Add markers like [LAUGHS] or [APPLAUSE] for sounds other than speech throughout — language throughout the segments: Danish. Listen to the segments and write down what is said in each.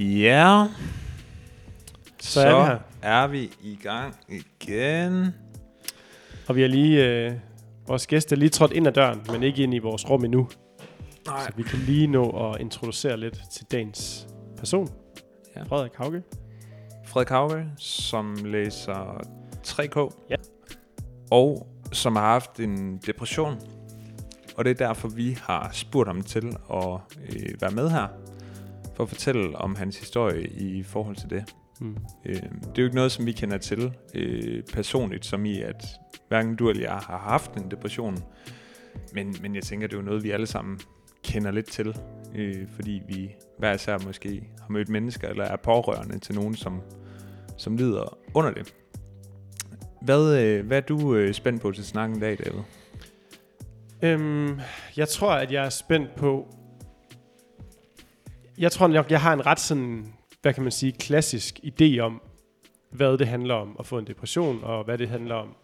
Ja, Så er vi her. er vi i gang igen. Og vi har lige, øh, vores gæst er lige trådt ind ad døren, men ikke ind i vores rum endnu. Nej. Så vi kan lige nå at introducere lidt til dagens person. Ja. Frederik Hauge. Frederik Hauge, som læser 3K. Ja. Og som har haft en depression. Og det er derfor, vi har spurgt ham til at øh, være med her. For at fortælle om hans historie i forhold til det. Mm. Øh, det er jo ikke noget, som vi kender til øh, personligt, som i, at hverken du eller jeg har haft en depression. Men, men jeg tænker, det er jo noget, vi alle sammen kender lidt til. Øh, fordi vi hver især måske har mødt mennesker, eller er pårørende til nogen, som, som lider under det. Hvad, øh, hvad er du øh, spændt på til snakken i dag, David? Øhm, jeg tror, at jeg er spændt på... Jeg tror nok, jeg har en ret sådan, hvad kan man sige, klassisk idé om, hvad det handler om at få en depression, og hvad det handler om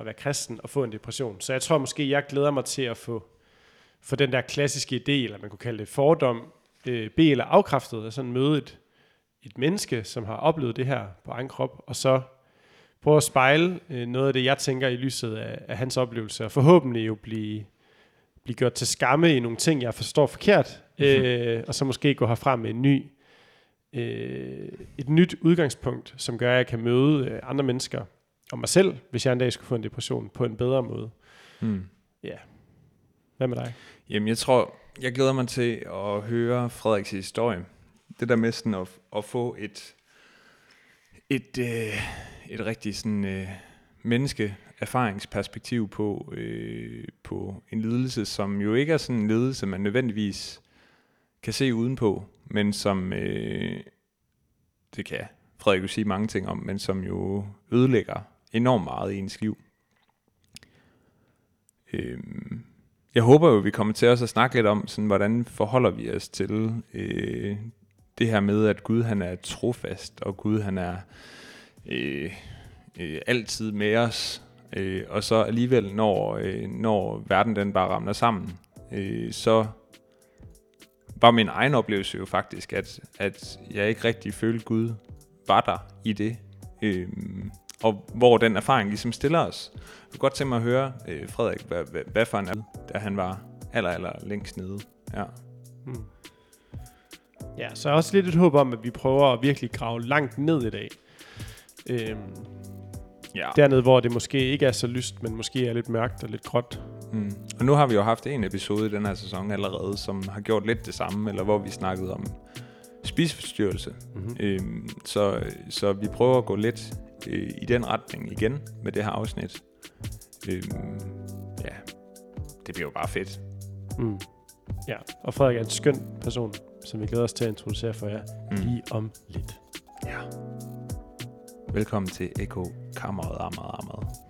at være kristen og få en depression. Så jeg tror måske, jeg glæder mig til at få, få den der klassiske idé, eller man kunne kalde det fordom, øh, be eller afkræftet, at sådan møde et, et menneske, som har oplevet det her på egen krop, og så prøve at spejle øh, noget af det, jeg tænker i lyset af, af hans oplevelse, og forhåbentlig jo blive, blive gjort til skamme i nogle ting, jeg forstår forkert, øh, og så måske gå herfra med en ny, øh, et nyt udgangspunkt, som gør, at jeg kan møde øh, andre mennesker og mig selv, hvis jeg en dag skulle få en depression, på en bedre måde. Hmm. Hvad med dig? Jamen, jeg tror, jeg glæder mig til at høre Frederiks historie. Det der med sådan at, at få et, et, øh, et rigtig sådan, øh, menneske-erfaringsperspektiv på, øh, på en lidelse, som jo ikke er sådan en lidelse, man nødvendigvis kan se udenpå, men som, øh, det kan Frederik jo sige mange ting om, men som jo ødelægger enormt meget i ens liv. Øh, jeg håber jo, vi kommer til også at snakke lidt om, sådan, hvordan forholder vi os til øh, det her med, at Gud han er trofast, og Gud han er øh, øh, altid med os, øh, og så alligevel, når, øh, når verden den bare ramler sammen, øh, så var min egen oplevelse jo faktisk, at, at jeg ikke rigtig følte Gud var der i det. Øh, og hvor den erfaring ligesom stiller os. Jeg kunne godt tænke mig at høre, øh, Frederik, hvad, hvad, hvad for en er, da han var aller, aller længst nede. Ja. Hmm. Ja, så også lidt et håb om, at vi prøver at virkelig grave langt ned i dag. Øhm, ja. dernede, hvor det måske ikke er så lyst, men måske er lidt mørkt og lidt gråt. Mm. Og nu har vi jo haft en episode i den her sæson allerede, som har gjort lidt det samme, eller hvor vi snakkede om spiseforstyrrelse. Mm-hmm. Øhm, så, så vi prøver at gå lidt øh, i den retning igen med det her afsnit. Øhm, ja, det bliver jo bare fedt. Mm. Ja, og Frederik er en skøn person, som vi glæder os til at introducere for jer mm. lige om lidt. Ja. Velkommen til Eko Kammeret Amad Amad.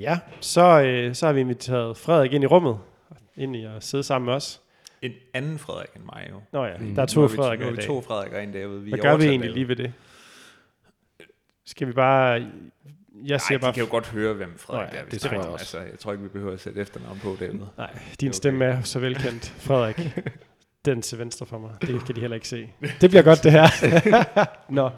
Ja, så, øh, så har vi inviteret Frederik ind i rummet, ind i at sidde sammen med os. En anden Frederik end mig jo. Nå ja, Mm. der er to Nu i er vi dag. to Frederik og en David. Vi Hvad gør vi egentlig David. lige ved det? Skal vi bare... Jeg siger Nej, bare... de kan jo godt høre, hvem Frederik Nå ja, er. det tror jeg også. Altså, jeg tror ikke, vi behøver at sætte efternavn på, David. Nej, din Okay. stemme er så velkendt, [LAUGHS] Frederik. Den til venstre for mig. Det kan de heller ikke se. Det bliver godt, det her. [LAUGHS] Nå,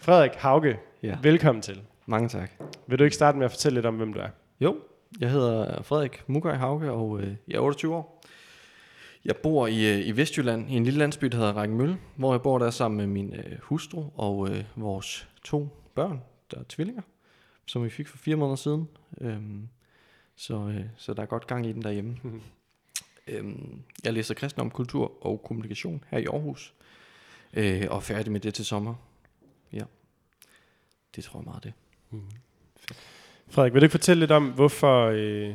Frederik Hauge, Ja. velkommen til. Mange tak. Vil du ikke starte med at fortælle lidt om, hvem du er? Jo, jeg hedder Frederik Mugaj Hauge, og øh, jeg er 28 år. Jeg bor i, øh, i Vestjylland, i en lille landsby, der hedder Rækkemølle, hvor jeg bor der sammen med min øh, hustru og øh, vores to børn, der er tvillinger, som vi fik for fire måneder siden. Øhm, så, øh, så der er godt gang i den derhjemme. Mhm. [LAUGHS] øhm, jeg læser kristendom, kultur og kommunikation her i Aarhus, øh, og er færdig med det til sommer. Ja, det tror jeg meget det. Frederik, vil du ikke fortælle lidt om, hvorfor, øh,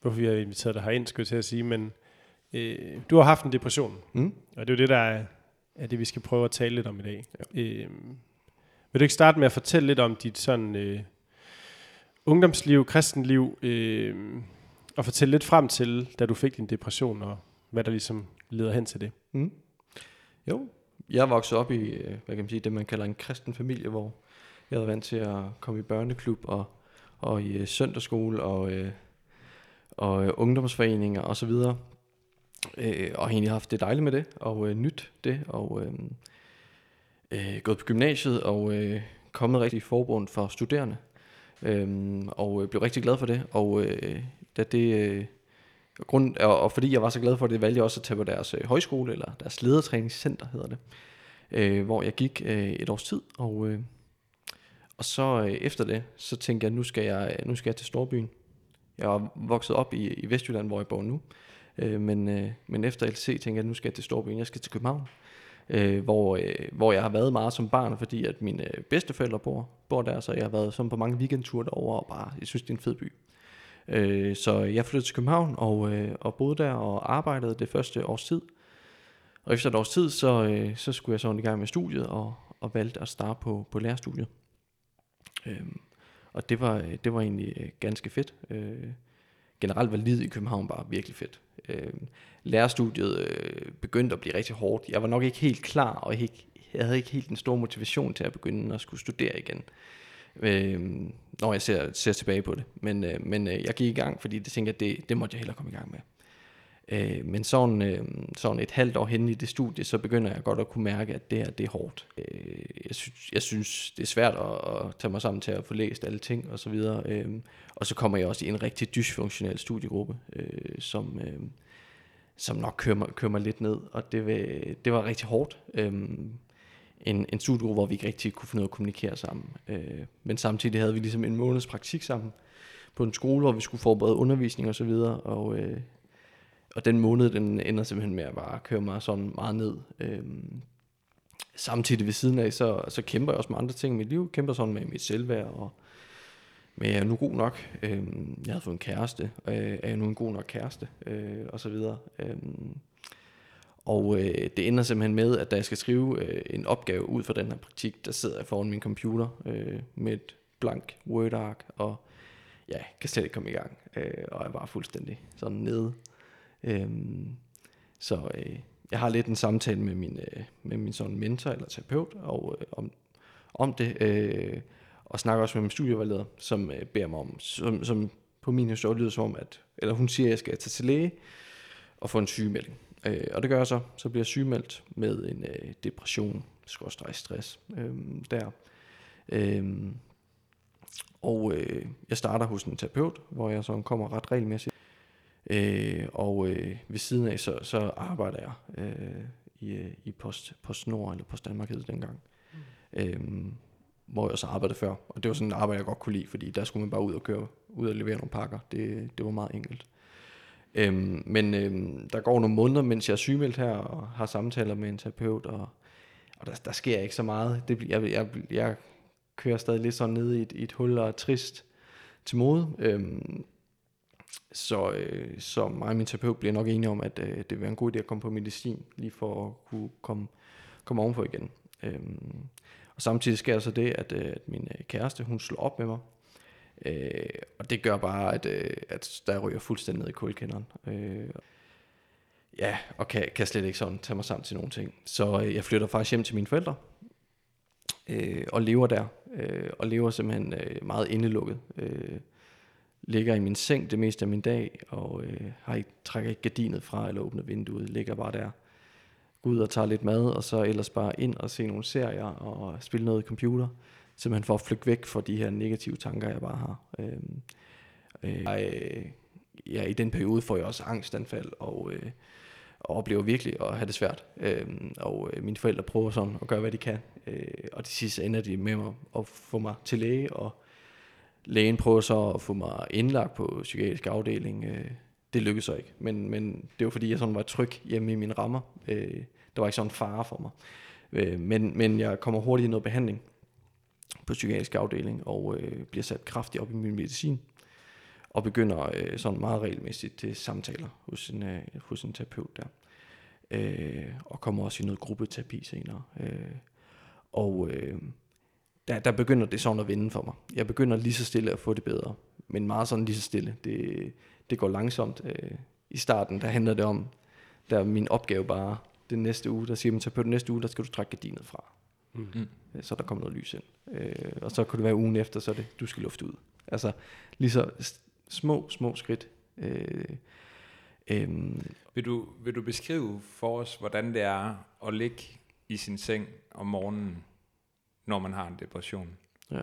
hvorfor vi har inviteret dig herind, skulle jeg til at sige, men øh, du har haft en depression, Mm? og det er jo det, der er, er det, vi skal prøve at tale lidt om i dag. Ja. Øh, vil du ikke starte med at fortælle lidt om dit sådan øh, ungdomsliv, kristenliv, øh, og fortælle lidt frem til, da du fik din depression, og hvad der ligesom leder hen til det? Mm. Jo, jeg vokset op i, øh, hvad kan man sige, det man kalder en kristen familie, hvor jeg havde vant til at komme i børneklub og, og i øh, søndagsskole og, øh, og øh, ungdomsforeninger og så videre. Øh, og har egentlig haft det dejligt med det, og øh, nyt det, og øh, øh, gået på gymnasiet, og øh, kommet rigtig i forbund for studerende, øh, og øh, blev rigtig glad for det, og øh, da det... Øh, grund, og, og fordi jeg var så glad for det, valgte jeg også at tage på deres øh, højskole, eller deres ledertræningscenter hedder det, øh, hvor jeg gik øh, et års tid, og, øh, og så øh, efter det, så tænkte jeg, nu skal jeg, øh, nu skal jeg til Storbyen. Jeg er vokset op i, i Vestjylland, hvor jeg bor nu, øh, men, øh, men efter LC tænkte jeg, nu skal jeg til Storbyen, jeg skal til København, øh, hvor, øh, hvor jeg har været meget som barn, fordi at mine øh, bedsteforældre bor, bor der, så jeg har været som på mange weekendture derovre, og bare, jeg synes, det er en fed by. Øh, så jeg flyttede til København og, øh, og boede der og arbejdede det første års tid. Og efter et års tid, så, øh, så skulle jeg så i gang med studiet og, og valgte at starte på, på lærerstudiet. Øh, og det var, øh, det var egentlig øh, ganske fedt. Øh, generelt var livet i København bare virkelig fedt. Øh, lærerstudiet øh, begyndte at blive rigtig hårdt. Jeg var nok ikke helt klar, og ikke, jeg havde ikke helt den store motivation til at begynde at skulle studere igen øh, når jeg ser, ser tilbage på det. Men, øh, men øh, jeg gik i gang, fordi det tænkte jeg, det, det måtte jeg hellere komme i gang med. Øh, men sådan, øh, sådan et halvt år hen i det studie, så begynder jeg godt at kunne mærke, at det her det er hårdt. Øh, jeg, synes, jeg synes, det er svært at, at tage mig sammen til at få læst alle ting og så videre. Øh, og så kommer jeg også i en rigtig dysfunktionel studiegruppe, øh, som, øh, som nok kører mig, kører mig lidt ned. Og det, det var rigtig hårdt. Øh, en, en studiegruppe, hvor vi ikke rigtig kunne finde ud af at kommunikere sammen. Øh, men samtidig havde vi ligesom en måneds praktik sammen på en skole, hvor vi skulle forberede undervisning og så videre, og, øh, og den måned, den ender simpelthen med at bare køre mig sådan meget ned. Øhm, samtidig ved siden af, så, så kæmper jeg også med andre ting i mit liv, kæmper sådan med mit selvværd, og men jeg er nu god nok. Øhm, jeg har fået en kæreste, øh, er jeg nu en god nok kæreste, øh, og så videre. Øhm, og øh, det ender simpelthen med, at da jeg skal skrive øh, en opgave ud fra den her praktik, der sidder jeg foran min computer øh, med et blank Word-ark, og ja, kan slet ikke komme i gang, øh, og er bare fuldstændig sådan nede. Øhm, så øh, jeg har lidt en samtale med min, øh, med min sådan mentor eller terapeut og, øh, om, om det, øh, og snakker også med min studievejleder, som øh, beder mig om, som, som på min historie lyder som, at, eller hun siger, at jeg skal tage til læge og få en sygemelding. Øh, og det gør jeg så. Så bliver jeg sygemeldt med en øh, depression, skorstræk stress øh, der. Øh, og øh, jeg starter hos en terapeut, hvor jeg så kommer ret regelmæssigt. Øh, og øh, ved siden af, så, så arbejder jeg øh, i, øh, i Post, Post Nord, eller Post Danmark hed dengang. Mm. Øh, hvor jeg så arbejdede før. Og det var sådan et arbejde, jeg godt kunne lide, fordi der skulle man bare ud og køre, ud og levere nogle pakker. Det, det var meget enkelt. Øhm, men øhm, der går nogle måneder, mens jeg er sygemeldt her, og har samtaler med en terapeut, og, og der, der sker ikke så meget. Det, jeg, jeg, jeg kører stadig lidt sådan ned i et, i et hul og er trist til mode. Øhm, så, øh, så mig og min terapeut bliver nok enige om, at øh, det vil være en god idé at komme på medicin, lige for at kunne komme, komme ovenpå igen. Øhm, og samtidig sker så det, at, øh, at min øh, kæreste, hun slår op med mig, Øh, og det gør bare, at, øh, at der ryger fuldstændig ned i kulkænderen. Øh, ja, og kan, kan slet ikke sådan tage mig sammen til nogen ting. Så øh, jeg flytter faktisk hjem til mine forældre, øh, og lever der, øh, og lever simpelthen øh, meget indelukket. Øh, ligger i min seng det meste af min dag, og øh, har ikke, trækker ikke gardinet fra eller åbner vinduet, ligger bare der. Går ud og tager lidt mad, og så ellers bare ind og se nogle serier og spille noget i computer simpelthen for at flygte væk fra de her negative tanker, jeg bare har. Øh, øh, jeg, ja, i den periode får jeg også angstanfald, og, øh, og oplever virkelig at have det svært. Øh, og øh, mine forældre prøver sådan at gøre, hvad de kan. Øh, og til sidst ender de med mig at få mig til læge, og lægen prøver så at få mig indlagt på psykiatrisk afdeling. Øh, det lykkedes så ikke, men, men det var fordi, jeg sådan var tryg hjemme i mine rammer. Øh, der var ikke sådan en fare for mig. Øh, men, men jeg kommer hurtigt i noget behandling, på psykiatrisk afdeling og øh, bliver sat kraftigt op i min medicin og begynder øh, sådan meget regelmæssigt til samtaler hos en, øh, hos en terapeut der. Øh, og kommer også i noget gruppeterapi senere. Øh, og øh, der, der begynder det sådan at vende for mig. Jeg begynder lige så stille at få det bedre, men meget sådan lige så stille. Det, det går langsomt. Øh, I starten, der handler det om, der er min opgave bare, den næste uge, der siger man, så på den næste uge, der skal du trække gardinet fra. Mm. mm. Så der kommer noget lys ind. Øh, og så kunne det være ugen efter, så det, du skal lufte ud. Altså lige så små, små skridt Øh, øhm, Vil du, vil du beskrive for os, hvordan det er at ligge i sin seng om morgenen, når man har en depression? Ja.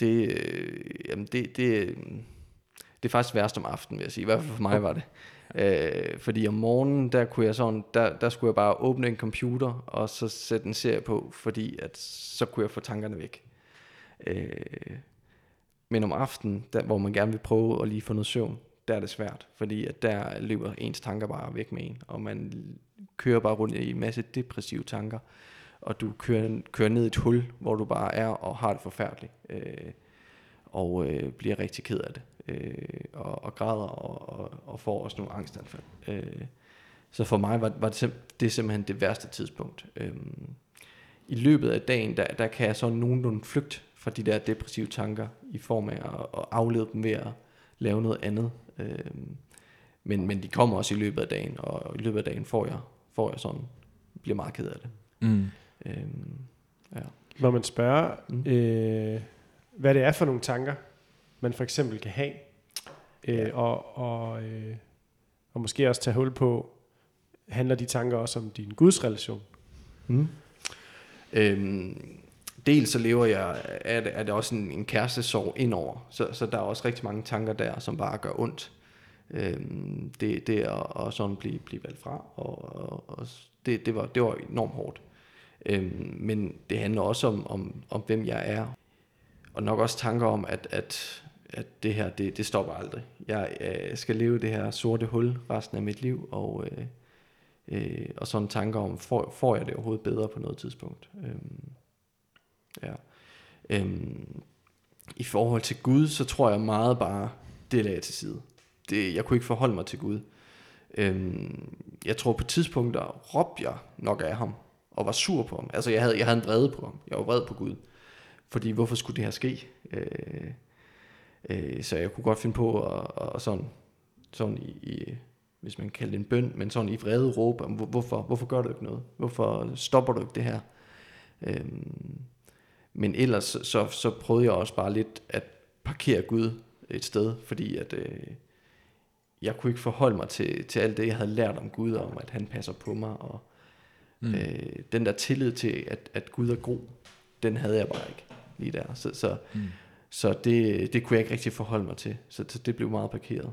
Det, øh, jamen det, det, øh, det er faktisk værst om aftenen, vil jeg sige. I hvert fald for mig var det. Øh, fordi om morgenen, der kunne jeg sådan, der, der skulle jeg bare åbne en computer, og så sætte en serie på, fordi at så kunne jeg få tankerne væk. Øh, men om aftenen, der, hvor man gerne vil prøve at lige få noget søvn, der er det svært, fordi at der løber ens tanker bare væk med en, og man kører bare rundt i en masse depressive tanker, og du kører, kører ned i et hul, hvor du bare er og har det forfærdeligt, øh, og øh, bliver rigtig ked af det, øh, og, og græder og, og, og får også nogle angstanfald. Øh, så for mig var, var det, sim- det er simpelthen det værste tidspunkt. Øh, I løbet af dagen, der, der kan jeg så nogenlunde flygte fra de der depressive tanker, i form af at, at aflede dem ved at lave noget andet. Øh, men, men de kommer også i løbet af dagen, og i løbet af dagen får jeg, får jeg sådan, bliver meget ked af det. Mm. Øhm, ja. Må man spørge, Mm. øh, hvad det er for nogle tanker, man for eksempel kan have, øh, Ja. og, og, øh, og måske også tage hul på, handler de tanker også om din gudsrelation? Mm. Øhm, dels så lever jeg, er det, er det også en, en kærestesorg indover, så, så der er også rigtig mange tanker der, som bare gør ondt. Øhm, det, det at, at sådan blive, blive valgt fra, og, og, og det, det, var, det var enormt hårdt. Øhm, men det handler også om, om, om, hvem jeg er, og nok også tanker om, at, at, at det her, det, det stopper aldrig. Jeg øh, skal leve det her sorte hul resten af mit liv, og, øh, øh, og sådan tanker om, får, får jeg det overhovedet bedre på noget tidspunkt? Øhm, ja. øhm, I forhold til Gud, så tror jeg meget bare, det lagde jeg til side. Det, jeg kunne ikke forholde mig til Gud. Øhm, jeg tror på tidspunkter råbte jeg nok af ham, og var sur på ham. Altså jeg havde, jeg havde en vrede på ham. Jeg var vred på Gud. Fordi hvorfor skulle det her ske? Øh, øh, så jeg kunne godt finde på at, at sådan, sådan i, i, hvis man kalder det en bøn, men sådan i vrede råbe, om, hvorfor, hvorfor gør du ikke noget? Hvorfor stopper du ikke det her? Øh, men ellers så, så, så prøvede jeg også bare lidt at parkere Gud et sted, fordi at øh, jeg kunne ikke forholde mig til, til alt det, jeg havde lært om Gud, om at han passer på mig, og mm. øh, den der tillid til, at, at Gud er god, den havde jeg bare ikke lige der. Så, så, Mm. så det, det kunne jeg ikke rigtig forholde mig til, så, så det blev meget parkeret.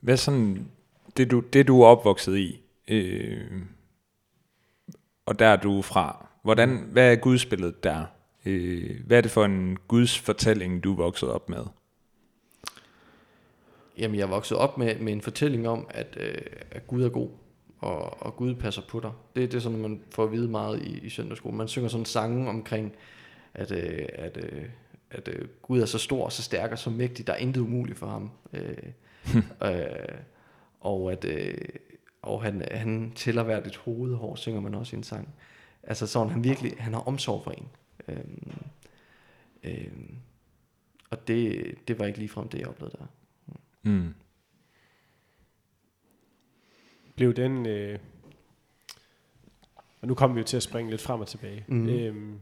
Hvad sådan, det du, det du er opvokset i, øh, og der er du fra, hvordan, hvad er gudsbilledet der? Øh, hvad er det for en Guds fortælling, du er vokset op med? Jamen, jeg voksede op med, med en fortælling om, at, øh, at Gud er god, og, og Gud passer på dig. Det, det er sådan, man får at vide meget i, i søndagsskolen. Man synger sådan sange omkring, at, øh, at, øh, at øh, Gud er så stor, så stærk og så mægtig, der er intet umuligt for ham. Øh, [LAUGHS] øh, og at øh, og han, han tæller hvert et hovedhår, synger man også i en sang. Altså sådan, han virkelig, han har omsorg for en. Øhm, øhm, og det, det var ikke ligefrem det, jeg oplevede der. Mm. Blev den... Øh, og nu kommer vi jo til at springe lidt frem og tilbage. Mhm. Øhm,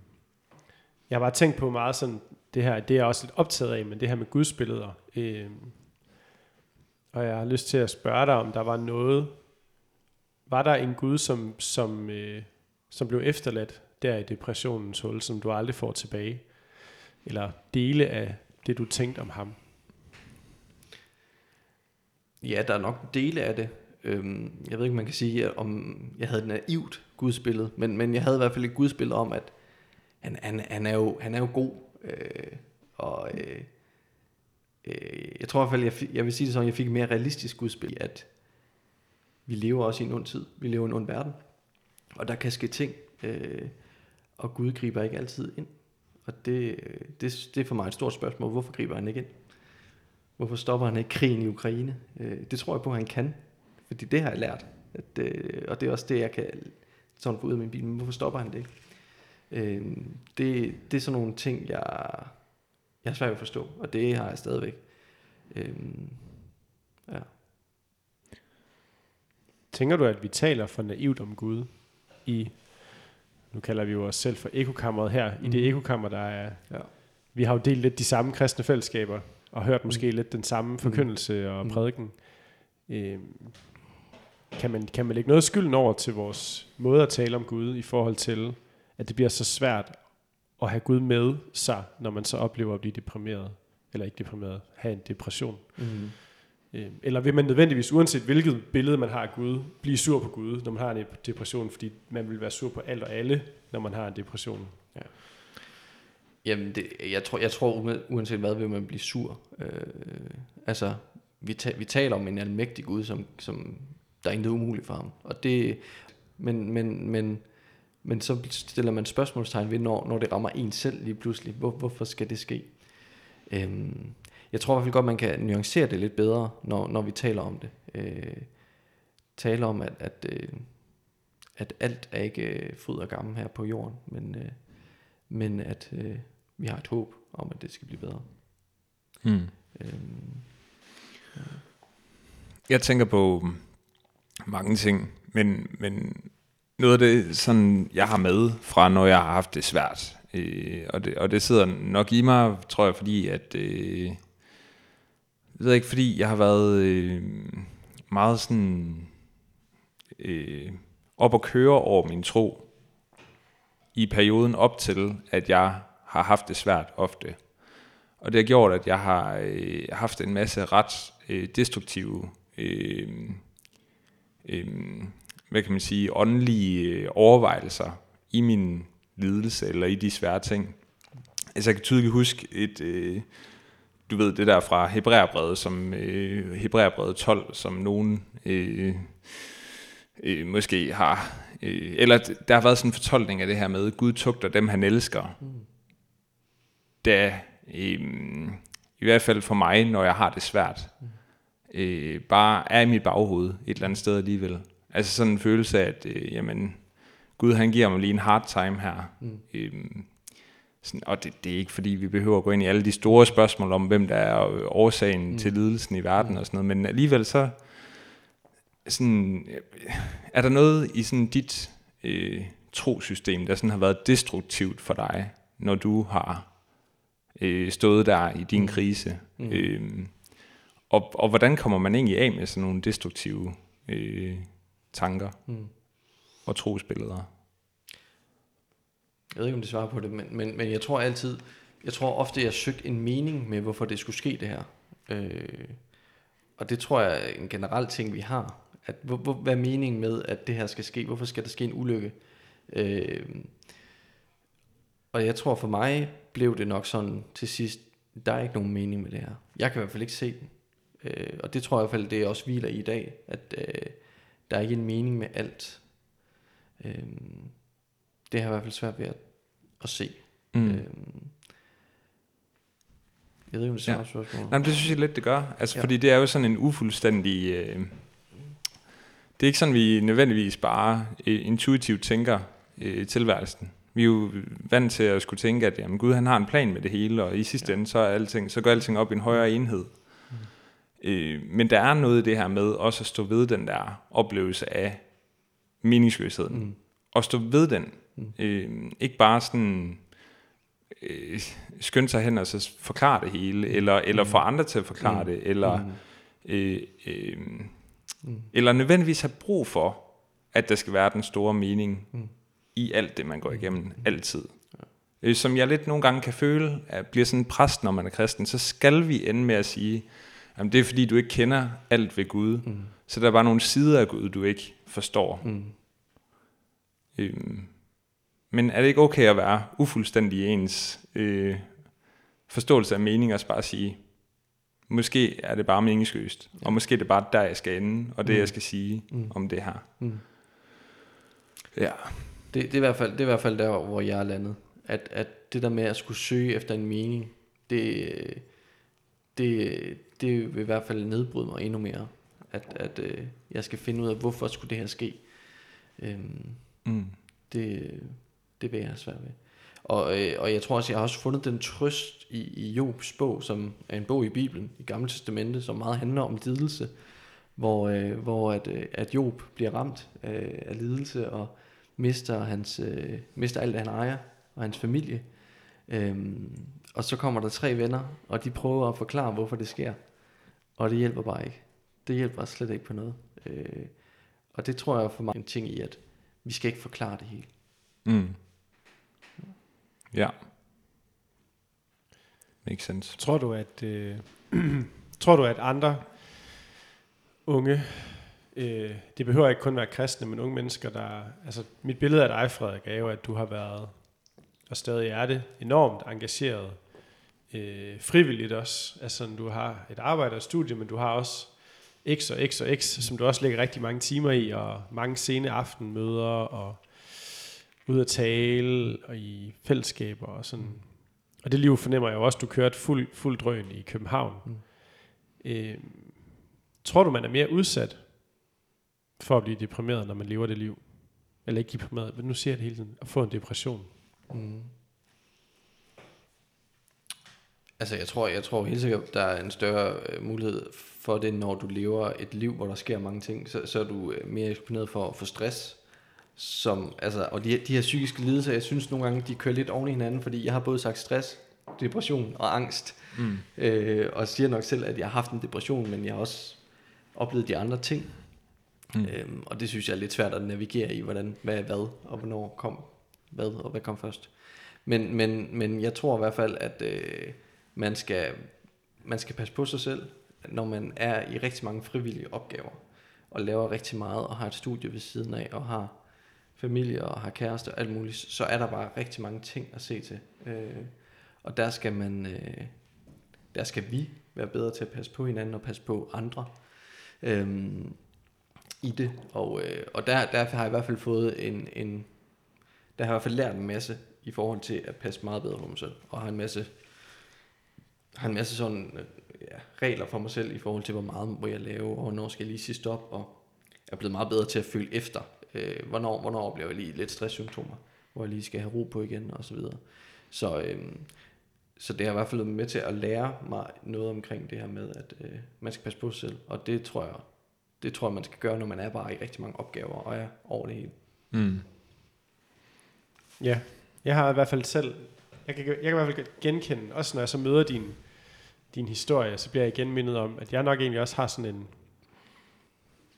jeg har bare tænkt på meget sådan, det her, det er jeg også lidt optaget af, men det her med gudsbilleder. Øhm, og jeg har lyst til at spørge dig, om der var noget, var der en Gud, som, som, øh, som blev efterladt der i depressionens hul, som du aldrig får tilbage? Eller dele af det, du tænkte om ham? Ja, der er nok dele af det. Øhm, jeg ved ikke, man kan sige, om jeg havde et naivt gudsbillede, men, men jeg havde i hvert fald et gudsbillede om, at han, han, han, er, jo, han er jo god. Øh, og øh, øh, jeg tror i hvert fald, jeg, fik, jeg vil sige det sådan, jeg fik et mere realistisk gudsbillede, at vi lever også i en ond tid. Vi lever i en ond verden. Og der kan ske ting, øh, og Gud griber ikke altid ind. Og det, øh, det, det er for mig et stort spørgsmål. Hvorfor griber han ikke ind? Hvorfor stopper han ikke krigen i Ukraine? Øh, det tror jeg på, at han kan. Fordi det har jeg lært. At, øh, og det er også det, jeg kan sådan få ud af min bil. Men hvorfor stopper han det ikke? Øh, det, det er sådan nogle ting, jeg, jeg har svært ved at forstå. Og det har jeg stadigvæk. Øh, ja. Tænker du, at vi taler for naivt om Gud i, nu kalder vi jo os selv for ekokammeret her, mm. i det Mhm. ekokammer, der er, Ja. vi har jo delt lidt de samme kristne fællesskaber, og hørt måske mm. lidt den samme forkyndelse og Mm. prædiken. Øh, kan, man, kan man lægge noget af skylden over til vores måde at tale om Gud i forhold til, at det bliver så svært at have Gud med sig, når man så oplever at blive deprimeret, eller ikke deprimeret, have en depression. Mm. Øh, Eller vil man nødvendigvis, uanset hvilket billede man har af Gud, blive sur på Gud, når man har en depression, fordi man vil være sur på alt og alle, når man har en depression. Jamen, det, jeg, tror, jeg tror, ua- uanset hvad, vil man blive sur. Øh, altså, vi, ta- vi taler om en almægtig Gud, som, som der er intet umuligt for ham. Og det, men, men, men, men så stiller man spørgsmålstegn ved, når, når det rammer en selv lige pludselig. Hvor, hvorfor skal det ske? Øhm, jeg tror i hvert fald godt, man kan nuancere det lidt bedre, når, når vi taler om det. Øh, taler om, at, at, øh, at alt er ikke øh, fryd og gammel her på jorden, men, øh, men at øh, vi har et håb om, at det skal blive bedre. Mm. Øhm, Jeg tænker på mange ting, men, men noget af det, sådan, jeg har med fra, når jeg har haft det svært, øh, og, det, og det sidder nok i mig, tror jeg, fordi at, øh, jeg ved ikke, fordi jeg har været øh, meget sådan øh, op at køre over min tro i perioden op til, at jeg har haft det svært ofte. Og det har gjort, at jeg har øh, haft en masse ret øh, destruktive, øh, øh, hvad kan man sige, åndelige øh, overvejelser i min lidelse eller i de svære ting. Altså jeg kan tydeligt huske et, øh, du ved det der fra Hebræerbrevet, som øh, Hebræerbrevet 12, som nogen øh, øh, måske har, øh, eller der har været sådan en fortolkning af det her med, Gud tugter dem, han elsker. Da, øh, i hvert fald for mig, når jeg har det svært, øh, bare er i mit baghoved et eller andet sted alligevel. Altså sådan en følelse af, at øh, jamen, Gud han giver mig lige en hard time her. Mm. Øhm, sådan, og det, det er ikke fordi, vi behøver at gå ind i alle de store spørgsmål om, hvem der er øh, årsagen mm. til lidelsen i verden og sådan noget, men alligevel så sådan, øh, er der noget i sådan dit øh, trosystem, der sådan har været destruktivt for dig, når du har øh, stået der i din krise? Mm. Øhm, og, og hvordan kommer man egentlig af med sådan nogle destruktive øh, tanker Mm. og trosbilleder? Jeg ved ikke, om det svarer på det, men, men, men jeg tror altid, jeg tror ofte, jeg har søgt en mening med, hvorfor det skulle ske det her. Øh, og det tror jeg er en generel ting, vi har. At, hvor, hvor, hvad er meningen med, at det her skal ske? Hvorfor skal der ske en ulykke? Øh, og jeg tror for mig blev det nok sådan til sidst, der er ikke nogen mening med det her. Jeg kan i hvert fald ikke se den. Øh, og det tror jeg i hvert fald, det også hviler i i dag, at øh, der er ikke en mening med alt. Øh, det har jeg i hvert fald svært ved at, at se. Mm. Øh, jeg ved ikke, om det svarer ja. spørgsmål. Nej, men det synes jeg lidt, det gør. Altså, Ja. ja. fordi det er jo sådan en ufuldstændig... Øh, det er ikke sådan, vi nødvendigvis bare øh, intuitivt tænker øh, tilværelsen. Vi er jo vant til at skulle tænke, at jamen, Gud han har en plan med det hele, og i sidste ja. ende, så, er alting, så går alting op i en højere enhed. Mm. Øh, men der er noget i det her med også at stå ved den der oplevelse af meningsløsheden. Mm. Og stå ved den. Mm. Øh, ikke bare sådan øh, skynde sig hen og så forklare det hele, eller, eller få andre til at forklare Mm. det, eller, Mm. øh, øh, Mm. eller nødvendigvis have brug for, at der skal være den store mening Mm. i alt det, man går igennem, altid. Øh, Som jeg lidt nogle gange kan føle, at bliver sådan en præst, når man er kristen, så skal vi ende med at sige, at det er fordi, du ikke kender alt ved Gud, Mm. så der er bare nogle sider af Gud, du ikke forstår. Mm. Øhm, men er det ikke okay at være ufuldstændig i ens øh, forståelse af mening og bare sige, måske er det bare meningsløst, ja. og måske er det bare der, jeg skal ende, og det, Mm. jeg skal sige Mm. om det her. Mm. Ja. Det, det, er i hvert fald, det er i hvert fald der, hvor jeg er landet. At, at det der med at skulle søge efter en mening, det, det, det vil i hvert fald nedbryde mig endnu mere. At, at øh, jeg skal finde ud af, hvorfor skulle det her ske. Øhm, Mm. det, det vil jeg have svært ved. Og, øh, og jeg tror også, jeg har også fundet den trøst i, i Jobs bog, som er en bog i Bibelen, i Gamle Testamente, som meget handler om lidelse, hvor, øh, hvor at, øh, at Job bliver ramt øh, af lidelse og mister, hans, øh, mister alt, han ejer, og hans familie. Øhm, og så kommer der tre venner, og de prøver at forklare, hvorfor det sker. Og det hjælper bare ikke. Det hjælper slet ikke på noget. Øh, og det tror jeg for mig en ting i, at vi skal ikke forklare det hele. Mm. Ja. Makes sense. Tror du, at, øh, [CLEARS THROAT] tror du, at andre unge, øh, det behøver ikke kun være kristne, men unge mennesker, der... Altså, mit billede af dig, Frederik, er jo, at du har været, og stadig er det, enormt engageret, øh, frivilligt også. Altså, du har et arbejde og et studie, men du har også X og X og X, som du også lægger rigtig mange timer i, og mange sene aftenmøder, og ud at tale, og i fællesskaber og sådan. Og det liv fornemmer jeg jo også, du kørte fuld, fuld drøn i København. Mm. Øh, tror du, man er mere udsat for at blive deprimeret, når man lever det liv? Eller ikke deprimeret, men nu siger jeg det hele tiden, at få en depression. Mm. Altså jeg tror, jeg tror helt sikkert, der er en større øh, mulighed for det, når du lever et liv, hvor der sker mange ting, så, så er du øh, mere eksponeret for, for stress. Som, altså, og de, de her psykiske lidelser, jeg synes nogle gange, de kører lidt oven i hinanden, fordi jeg har både sagt stress, depression og angst. Mm. Øh, og siger nok selv, at jeg har haft en depression, men jeg har også oplevet de andre ting. Mm. Øhm, og det synes jeg er lidt svært at navigere i, hvordan, hvad er hvad, og hvornår kom hvad, og hvad kom først. Men, men, men jeg tror i hvert fald, at øh, man, skal, man skal passe på sig selv, når man er i rigtig mange frivillige opgaver, og laver rigtig meget, og har et studie ved siden af, og har familie, og har kæreste og alt muligt, så er der bare rigtig mange ting at se til. Øh, og der skal man, øh, der skal vi være bedre til at passe på hinanden og passe på andre øh, i det. Og, øh, og der, der har jeg i hvert fald fået en, en, der har jeg i hvert fald lært en masse i forhold til at passe meget bedre på mig selv, og har en masse, har en masse sådan, øh, ja, regler for mig selv i forhold til, hvor meget må jeg lave, og hvornår skal jeg lige sige stop, og jeg er blevet meget bedre til at følge efter, øh, hvornår, hvornår oplever jeg lige lidt stresssymptomer, hvor jeg lige skal have ro på igen, og så videre. Så, øh, så det har i hvert fald været med til at lære mig noget omkring det her med, at øh, man skal passe på sig selv, og det tror jeg, det tror jeg, man skal gøre, når man er bare i rigtig mange opgaver, og er over det hele. Mm. Ja, jeg har i hvert fald selv, jeg kan, jeg kan i hvert fald genkende, også når jeg så møder din, din historie, så bliver jeg igen mindet om, at jeg nok egentlig også har sådan en,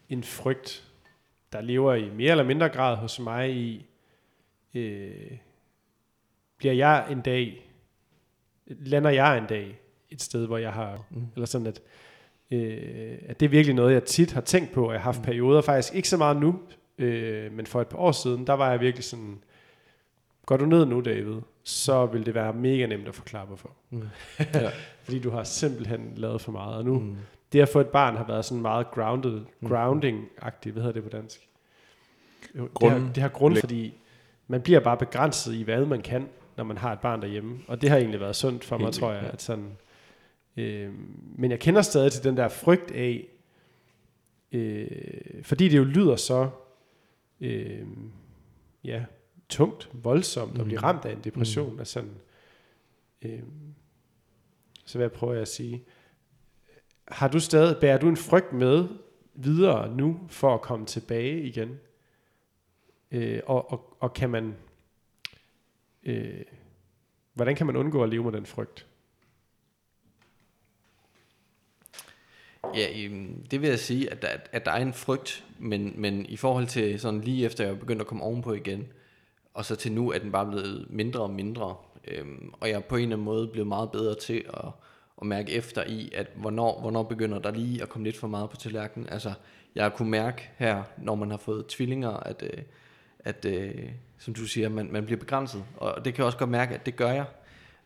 en frygt, der lever i mere eller mindre grad hos mig i, øh, bliver jeg en dag, lander jeg en dag et sted, hvor jeg har, mm. eller sådan at, øh, at det er virkelig noget, jeg tit har tænkt på, og jeg har haft mm. perioder, faktisk ikke så meget nu, øh, men for et par år siden, der var jeg virkelig sådan, går du ned nu, David, så vil det være mega nemt at forklare, hvorfor. Mm. [LAUGHS] ja. Fordi du har simpelthen lavet for meget, og nu, Mm. det at få et barn har været sådan meget grounded, grounding-agtigt, hvad hedder det på dansk? Jo, det, Grund- har, det har grund, fordi man bliver bare begrænset i, hvad man kan, når man har et barn derhjemme. Og det har egentlig været sundt for mig, Helt tror jeg. ja. At sådan, øh, men jeg kender stadig til den der frygt af, øh, fordi det jo lyder så øh, ja, tungt, voldsomt at blive Mm. ramt af en depression. Mm. Er sådan, øh, så hvad prøver jeg at sige? Har du stadig, bærer du en frygt med videre nu for at komme tilbage igen? Øh, og, og, og kan man, øh, hvordan kan man undgå at leve med den frygt? Ja, øhm, det vil jeg sige, at der, at der er en frygt, men, men i forhold til sådan lige efter jeg er begyndt at komme ovenpå igen, og så til nu er den bare blevet mindre og mindre, øhm, og jeg er på en eller anden måde blevet meget bedre til at, at mærke efter i, at hvornår, hvornår begynder der lige at komme lidt for meget på tallerkenen. Altså, jeg har kunne mærke her, når man har fået tvillinger, at, øh, at øh, som du siger, man, man bliver begrænset, og det kan jeg også godt mærke, at det gør jeg.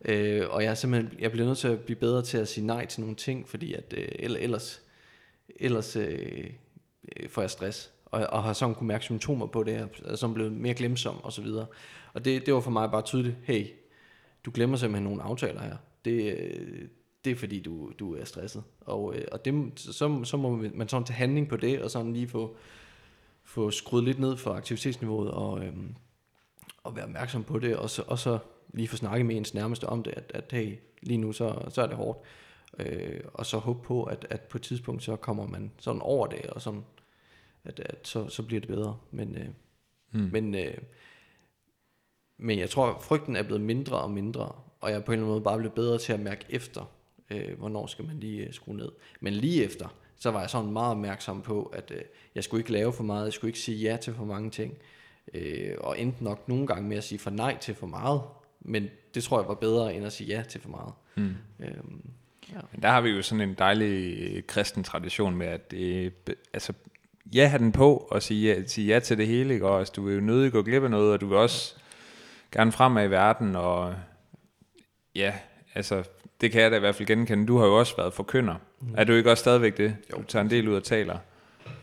Øh, og jeg er simpelthen, jeg bliver nødt til at blive bedre til at sige nej til nogle ting, fordi at, øh, eller- ellers, ellers øh, øh får jeg stress. Og, og har sådan kunne mærke symptomer på det, og er sådan blevet mere glemsom og så videre. Og det, det var for mig bare tydeligt, hey, du glemmer simpelthen nogle aftaler her. Det, øh, det er fordi, du, du er stresset. Og, øh, og det, så, så må man sådan tage handling på det, og sådan lige få, få skruet lidt ned for aktivitetsniveauet, og, øhm, og være opmærksom på det, og så, og så lige få snakket med ens nærmeste om det, at, at hey, lige nu så, så er det hårdt. Øh, og så håbe på, at, at på et tidspunkt, så kommer man sådan over det, og sådan, at, at så, så bliver det bedre. Men, øh, Mm. men, øh, men jeg tror, frygten er blevet mindre og mindre, og jeg er på en eller anden måde bare blevet bedre til at mærke efter, øh, hvornår skal man lige øh, skrue ned. Men lige efter, så var jeg sådan meget opmærksom på, at øh, jeg skulle ikke lave for meget, jeg skulle ikke sige ja til for mange ting, øh, og endte nok nogle gange med at sige for nej til for meget, men det tror jeg var bedre end at sige ja til for meget. Mm. Øhm, ja. Men der har vi jo sådan en dejlig øh, kristen tradition med, at øh, be- altså, ja, have den på og sige ja, sige ja til det hele, ikke? og altså, du vil jo nødig gå glip af noget, og du vil også gerne fremad i verden, og ja, altså, det kan jeg da i hvert fald genkende. Du har jo også været forkynder. Mm. Er du ikke også stadigvæk det? Jo. Du tager en del ud og taler.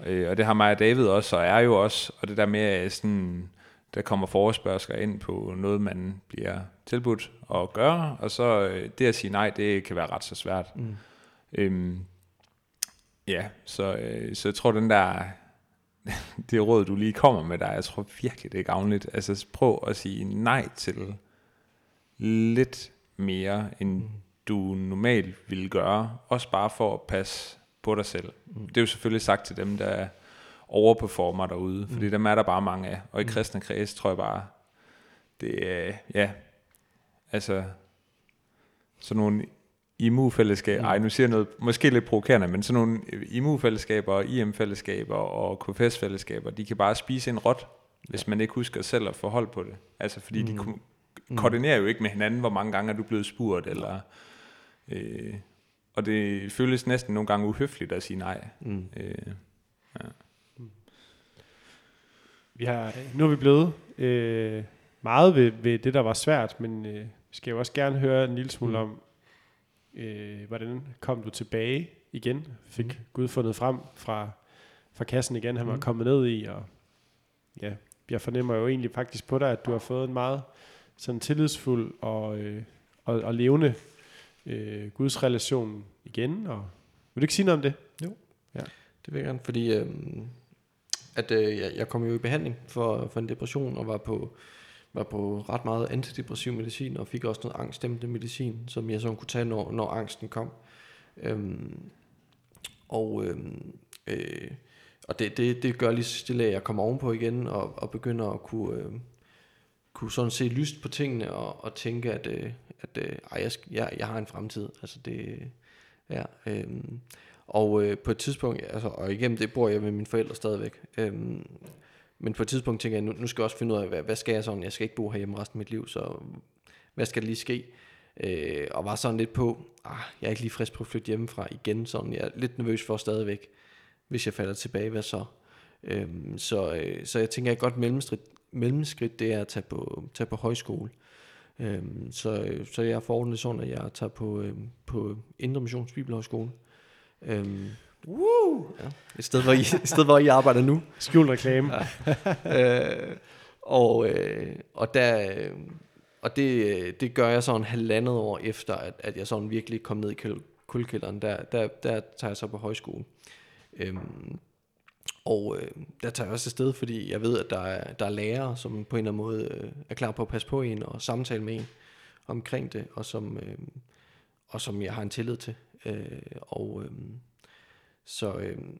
Øh, og det har mig og David også, og er jo også, og det der med, at sådan, der kommer forespørgsler ind på noget, man bliver tilbudt at gøre, og så øh, det at sige nej, det kan være ret så svært. Mm. Øhm, ja, så, øh, så jeg tror, den der, [LAUGHS] det råd, du lige kommer med der, jeg tror virkelig, det er gavnligt. Altså prøv at sige nej til lidt mere, end Mm. du normalt ville gøre, også bare for at passe på dig selv. Mm. Det er jo selvfølgelig sagt til dem, der overperformer derude, fordi Mm. dem er der bare mange af. Og i Mm. kristne kreds tror jeg bare, det er, ja, altså, sådan nogle IMU-fællesskaber, Mm. ej nu siger jeg noget måske lidt provokerende, men sådan nogle IMU-fællesskaber og IM-fællesskaber og KFS-fællesskaber, de kan bare spise en råt, hvis man ikke husker selv at forholde på det. Altså fordi mm. de Mm. ko- Mm. koordinerer jo ikke med hinanden, hvor mange gange er du blevet spurgt, eller, øh, og det føles næsten nogle gange uhøfligt at sige nej. Mm. Øh, Vi har, nu er vi blevet øh, meget ved, ved det, der var svært, men øh, vi skal jo også gerne høre en lille smule Mm. om, øh, hvordan kom du tilbage igen? Fik Mm. Gud fundet frem fra, fra kassen igen, han var Mm. kommet ned i, og ja, jeg fornemmer jo egentlig faktisk på dig, at du har fået en meget sådan tillidsfuld og, øh, og, og levende øh, Guds relation igen, og vil du ikke sige noget om det? Det vil jeg gerne, fordi øhm, at, øh, jeg, jeg kom jo i behandling for, for en depression og var på, var på ret meget antidepressiv medicin og fik også noget angstdæmpende medicin, som jeg så kunne tage, når, når angsten kom. Øhm, og øhm, øh, og det, det, det gør lige så stille, at jeg kommer ovenpå igen og, og begynder at kunne, øh, kunne sådan se lyst på tingene og, og tænke, at, øh, at øh, ej, jeg, skal- jeg, jeg har en fremtid. Altså det, ja, øh, og øh, på et tidspunkt, altså, og igennem det bor jeg med mine forældre stadigvæk. Øh, men på et tidspunkt tænker jeg, nu, nu skal jeg også finde ud af, hvad, hvad skal jeg sådan? Jeg skal ikke bo herhjemme resten af mit liv, så hvad skal der lige ske? Øh, og var sådan lidt på, ah, jeg er ikke lige frisk på at flytte hjemmefra igen, sådan jeg er lidt nervøs for stadigvæk, hvis jeg falder tilbage, hvad så? Øh, så, øh, så jeg tænker, at et godt mellemskridt, mellemskridt, det er at tage på, tage på højskole. Øh, så, øh, så jeg er forordnet sådan, at jeg tager på, øh, på Indre Missions Bibelhøjskole. Øhm, Woo! Ja, et, sted, hvor I, [LAUGHS] et sted, hvor I arbejder nu. Skjult reklame. øh, og øh, og, der, øh, og det, øh, det gør jeg sådan halvandet år efter, at, at jeg sådan virkelig kom ned i kul- kulkælderen. Der, der, der tager jeg så på højskole. Øhm, og øh, der tager jeg også afsted, fordi jeg ved, at der er, der er lærere, som på en eller anden måde øh, er klar på at passe på en og samtale med en omkring det, og som, øh, og som jeg har en tillid til. Øh, og øh, så øhm,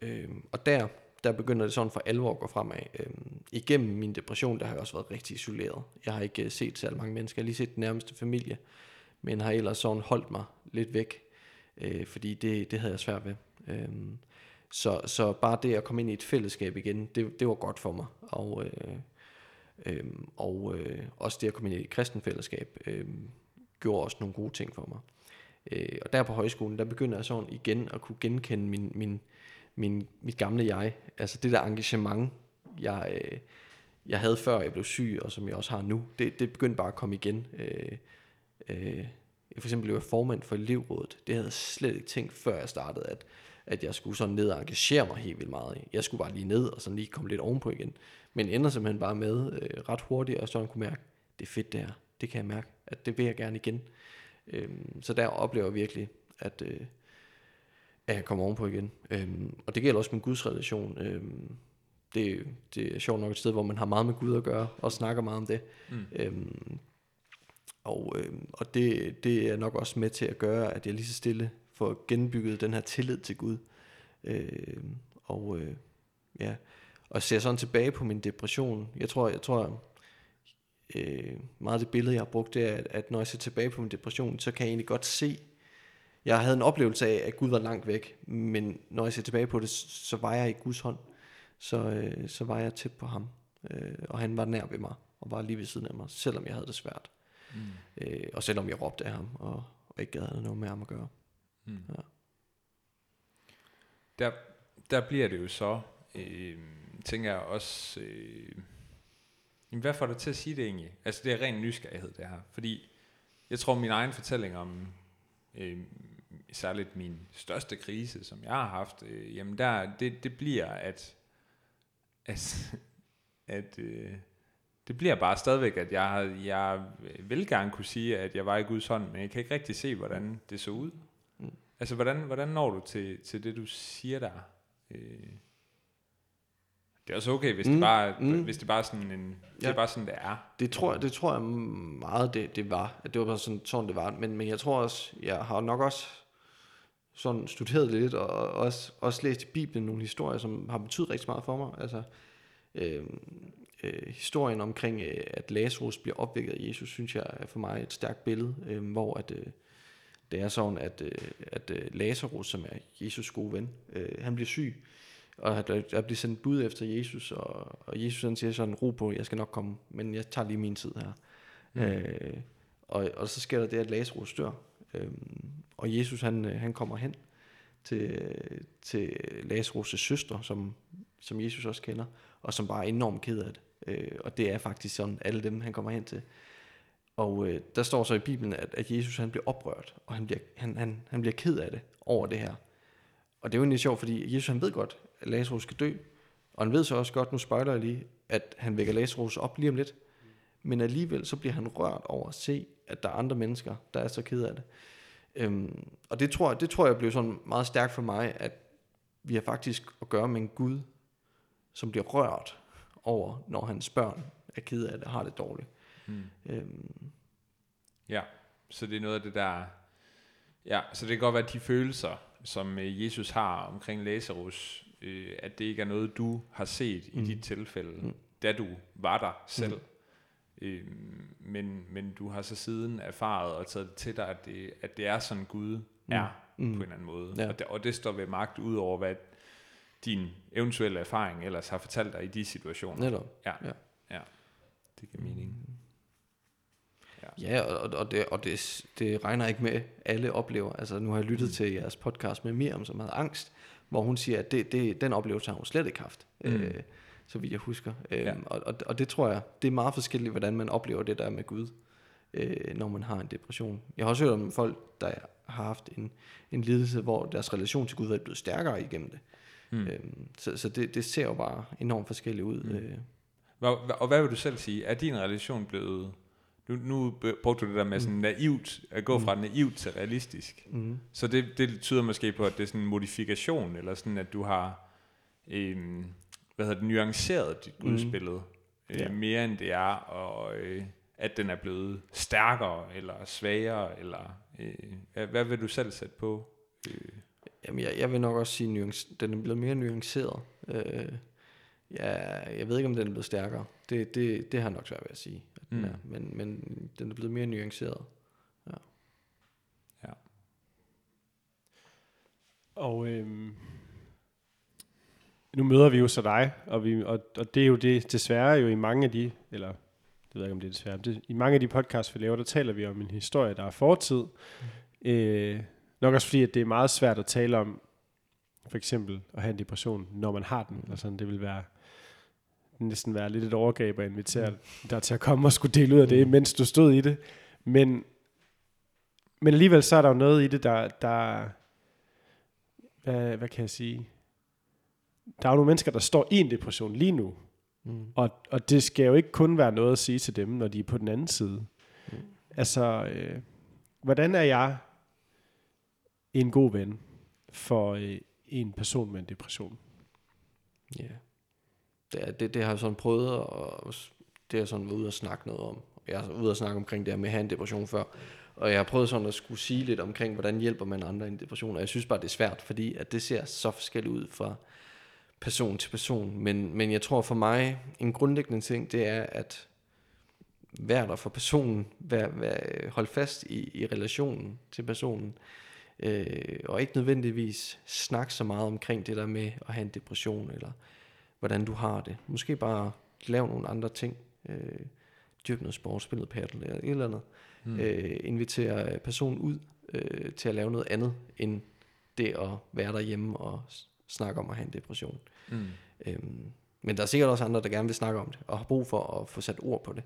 øhm, og der, der begynder det sådan for alvor at gå fremad. Øhm, igennem min depression, der har jeg også været rigtig isoleret. Jeg har ikke øh, set så mange mennesker. Jeg har lige set den nærmeste familie, men har ellers sådan holdt mig lidt væk, øh, fordi det, det havde jeg svært ved. Øhm, så, så bare det at komme ind i et fællesskab igen, det, det var godt for mig. Og, øh, øh, og øh, også det at komme ind i et kristen fællesskab, øh, gjorde også nogle gode ting for mig. Øh, og der på højskolen, der begynder jeg sådan igen at kunne genkende min, min, min, mit gamle jeg. Altså det der engagement, jeg, øh, jeg havde før jeg blev syg, og som jeg også har nu, det, det begyndte bare at komme igen. Øh, øh, for eksempel blev jeg formand for elevrådet. Det havde jeg slet ikke tænkt, før jeg startede, at, at jeg skulle sådan ned og engagere mig helt vildt meget i. Jeg skulle bare lige ned og sådan lige komme lidt ovenpå igen. Men ender simpelthen bare med øh, ret hurtigt, og sådan kunne mærke, det er fedt det her. Det kan jeg mærke, at det vil jeg gerne igen. Øhm, så der oplever jeg virkelig, at, øh, at jeg kommer ovenpå igen. Øhm, og det gælder også med Guds relation. Øhm, det, det er sjovt nok et sted, hvor man har meget med Gud at gøre, og snakker meget om det. Mm. Øhm, og øhm, og det, det er nok også med til at gøre, at jeg lige så stille får genbygget den her tillid til Gud. Øhm, og øh, ja, og ser sådan tilbage på min depression. Jeg tror, jeg tror, øh, meget af det billede, jeg har brugt, det er, at, at når jeg ser tilbage på min depression, så kan jeg egentlig godt se, jeg havde en oplevelse af, at Gud var langt væk, men når jeg ser tilbage på det, så var jeg i Guds hånd. Så, øh, så var jeg tæt på ham, øh, og han var nær ved mig, og var lige ved siden af mig, selvom jeg havde det svært. Mm. Øh, og selvom jeg råbte af ham, og, og ikke havde noget med ham at gøre. Mm. Ja. Der, der bliver det jo så, øh, tænker jeg også, øh, hvad får dig til at sige det egentlig? Altså det er ren nysgerrighed det her, fordi jeg tror min egen fortælling om øh, særligt min største krise, som jeg har haft, øh, jamen der, det, det bliver, at, at, at øh, det bliver bare stadigvæk, at jeg, jeg vil gerne kunne sige, at jeg var i Guds hånd, men jeg kan ikke rigtig se, hvordan det så ud. Mm. Altså, hvordan, hvordan når du til, til det, du siger der? Øh, det er også okay, hvis, mm. det, bare, mm. hvis det bare sådan en, ja. det er bare sådan, det er. Det tror, det tror jeg meget, det, det var. At det var bare sådan, sådan, det var. Men, men jeg tror også, jeg har nok også sådan studeret lidt, og også, også læst i Bibelen nogle historier, som har betydet rigtig meget for mig. Altså, øh, øh, historien omkring, øh, at Lazarus bliver opvækket af Jesus, synes jeg er for mig et stærkt billede, øh, hvor at, øh, det er sådan, at, øh, at øh, Lazarus, som er Jesus gode ven, øh, han bliver syg, og der, der bliver sendt bud efter Jesus, og, og Jesus han siger sådan, ro på, jeg skal nok komme, men jeg tager lige min tid her. Mm. Øh, og, og så sker der det, at Lazarus dør, øh, og Jesus han, øh, han kommer hen til, til Lazarus' søster, som, som Jesus også kender, og som bare er enormt ked af det. Øh, og det er faktisk sådan, alle dem, han kommer hen til. Og øh, der står så i Bibelen, at, at Jesus han bliver oprørt, og han bliver, han, han, han bliver ked af det over det her. Og det er jo egentlig sjovt, fordi Jesus han ved godt, at Lazarus skal dø. Og han ved så også godt, nu spejler jeg lige, at han vækker Lazarus op lige om lidt. Men alligevel så bliver han rørt over at se, at der er andre mennesker, der er så ked af det. Øhm, og det tror, det tror jeg blev sådan meget stærkt for mig, at vi har faktisk at gøre med en Gud, som bliver rørt over, når hans børn er ked af det, har det dårligt. Mm. Øhm. Ja, så det er noget af det der, ja, så det kan godt være, at de følelser, som øh, Jesus har omkring Lazarus, øh, at det ikke er noget, du har set mm. i dit tilfælde, mm. da du var der selv. Mm. Øh, men, men du har så siden erfaret og taget det til dig, at det, at det er sådan Gud mm. er mm. på en eller anden måde. Ja. Og, det, og det står ved magt ud over, hvad din eventuelle erfaring ellers har fortalt dig i de situationer. Netop. Ja. ja. ja. Det giver mening. Ja, ja og, og, det, og det, det regner ikke med, alle oplever. Altså nu har jeg lyttet mm. til jeres podcast med Miriam, som havde angst, hvor hun siger, at det, det, den oplevelse har hun slet ikke haft. Mm. Øh, så vidt jeg husker. Øh, ja. og, og, og det tror jeg, det er meget forskelligt, hvordan man oplever det der med Gud, øh, når man har en depression. Jeg har også hørt om folk, der har haft en, en lidelse, hvor deres relation til Gud er blevet stærkere igennem det. Mm. Øhm, så så det, det ser jo bare enormt forskelligt ud. Mm. Øh. Og, og hvad vil du selv sige? Er din relation blevet... Nu, nu brugte du det der med sådan mm. naivt, at gå fra mm. naivt til realistisk. Mm. Så det, det tyder måske på, at det er sådan en modifikation, eller sådan, at du har øhm, hvad hedder det, nuanceret dit udspillet mm. øh, ja. mere end det er, og øh, at den er blevet stærkere, eller svagere, eller øh, hvad vil du selv sætte på? Øh? Jamen, jeg, jeg vil nok også sige, at den er blevet mere nuanceret. Øh, ja, jeg ved ikke, om den er blevet stærkere. Det, det, det har nok svært ved at sige. At mm. den er, men, men den er blevet mere nuanceret. Ja. ja. Og øhm, nu møder vi jo så dig, og, vi, og, og det er jo det desværre jo i mange af de, eller det ved jeg ikke, om det er desværre, det, i mange af de podcasts, vi laver, der taler vi om en historie, der er fortid. Mm. Øh, Nok også fordi, at det er meget svært at tale om, for eksempel at have en depression, når man har den. Mm. Altså, det vil være næsten være lidt et overgreb at invitere mm. dig til at komme og skulle dele ud af det, mm. mens du stod i det. Men, men alligevel så er der jo noget i det, der, der hvad, hvad kan jeg sige? Der er jo nogle mennesker, der står i en depression lige nu. Mm. Og, og det skal jo ikke kun være noget at sige til dem, når de er på den anden side. Mm. Altså, øh, hvordan er jeg en god ven for øh, en person med en depression. Ja. Det, det, det har jeg sådan prøvet, og det har jeg sådan været ude og snakke noget om. Jeg har ude og snakke omkring det her med at have en depression før. Og jeg har prøvet sådan at skulle sige lidt omkring, hvordan hjælper man andre i en depression. Og jeg synes bare, det er svært, fordi at det ser så forskelligt ud fra person til person. Men, men jeg tror for mig, en grundlæggende ting, det er, at vær der for personen, vær, vær, hold fast i, i relationen til personen, øh, og ikke nødvendigvis snakke så meget omkring det der med at have en depression, eller hvordan du har det. Måske bare lave nogle andre ting, øh, dyrke noget sport, spille noget paddle, eller et eller andet. Mm. Øh, invitere personen ud øh, til at lave noget andet, end det at være derhjemme og snakke om at have en depression. Mm. Øhm, men der er sikkert også andre, der gerne vil snakke om det, og har brug for at få sat ord på det.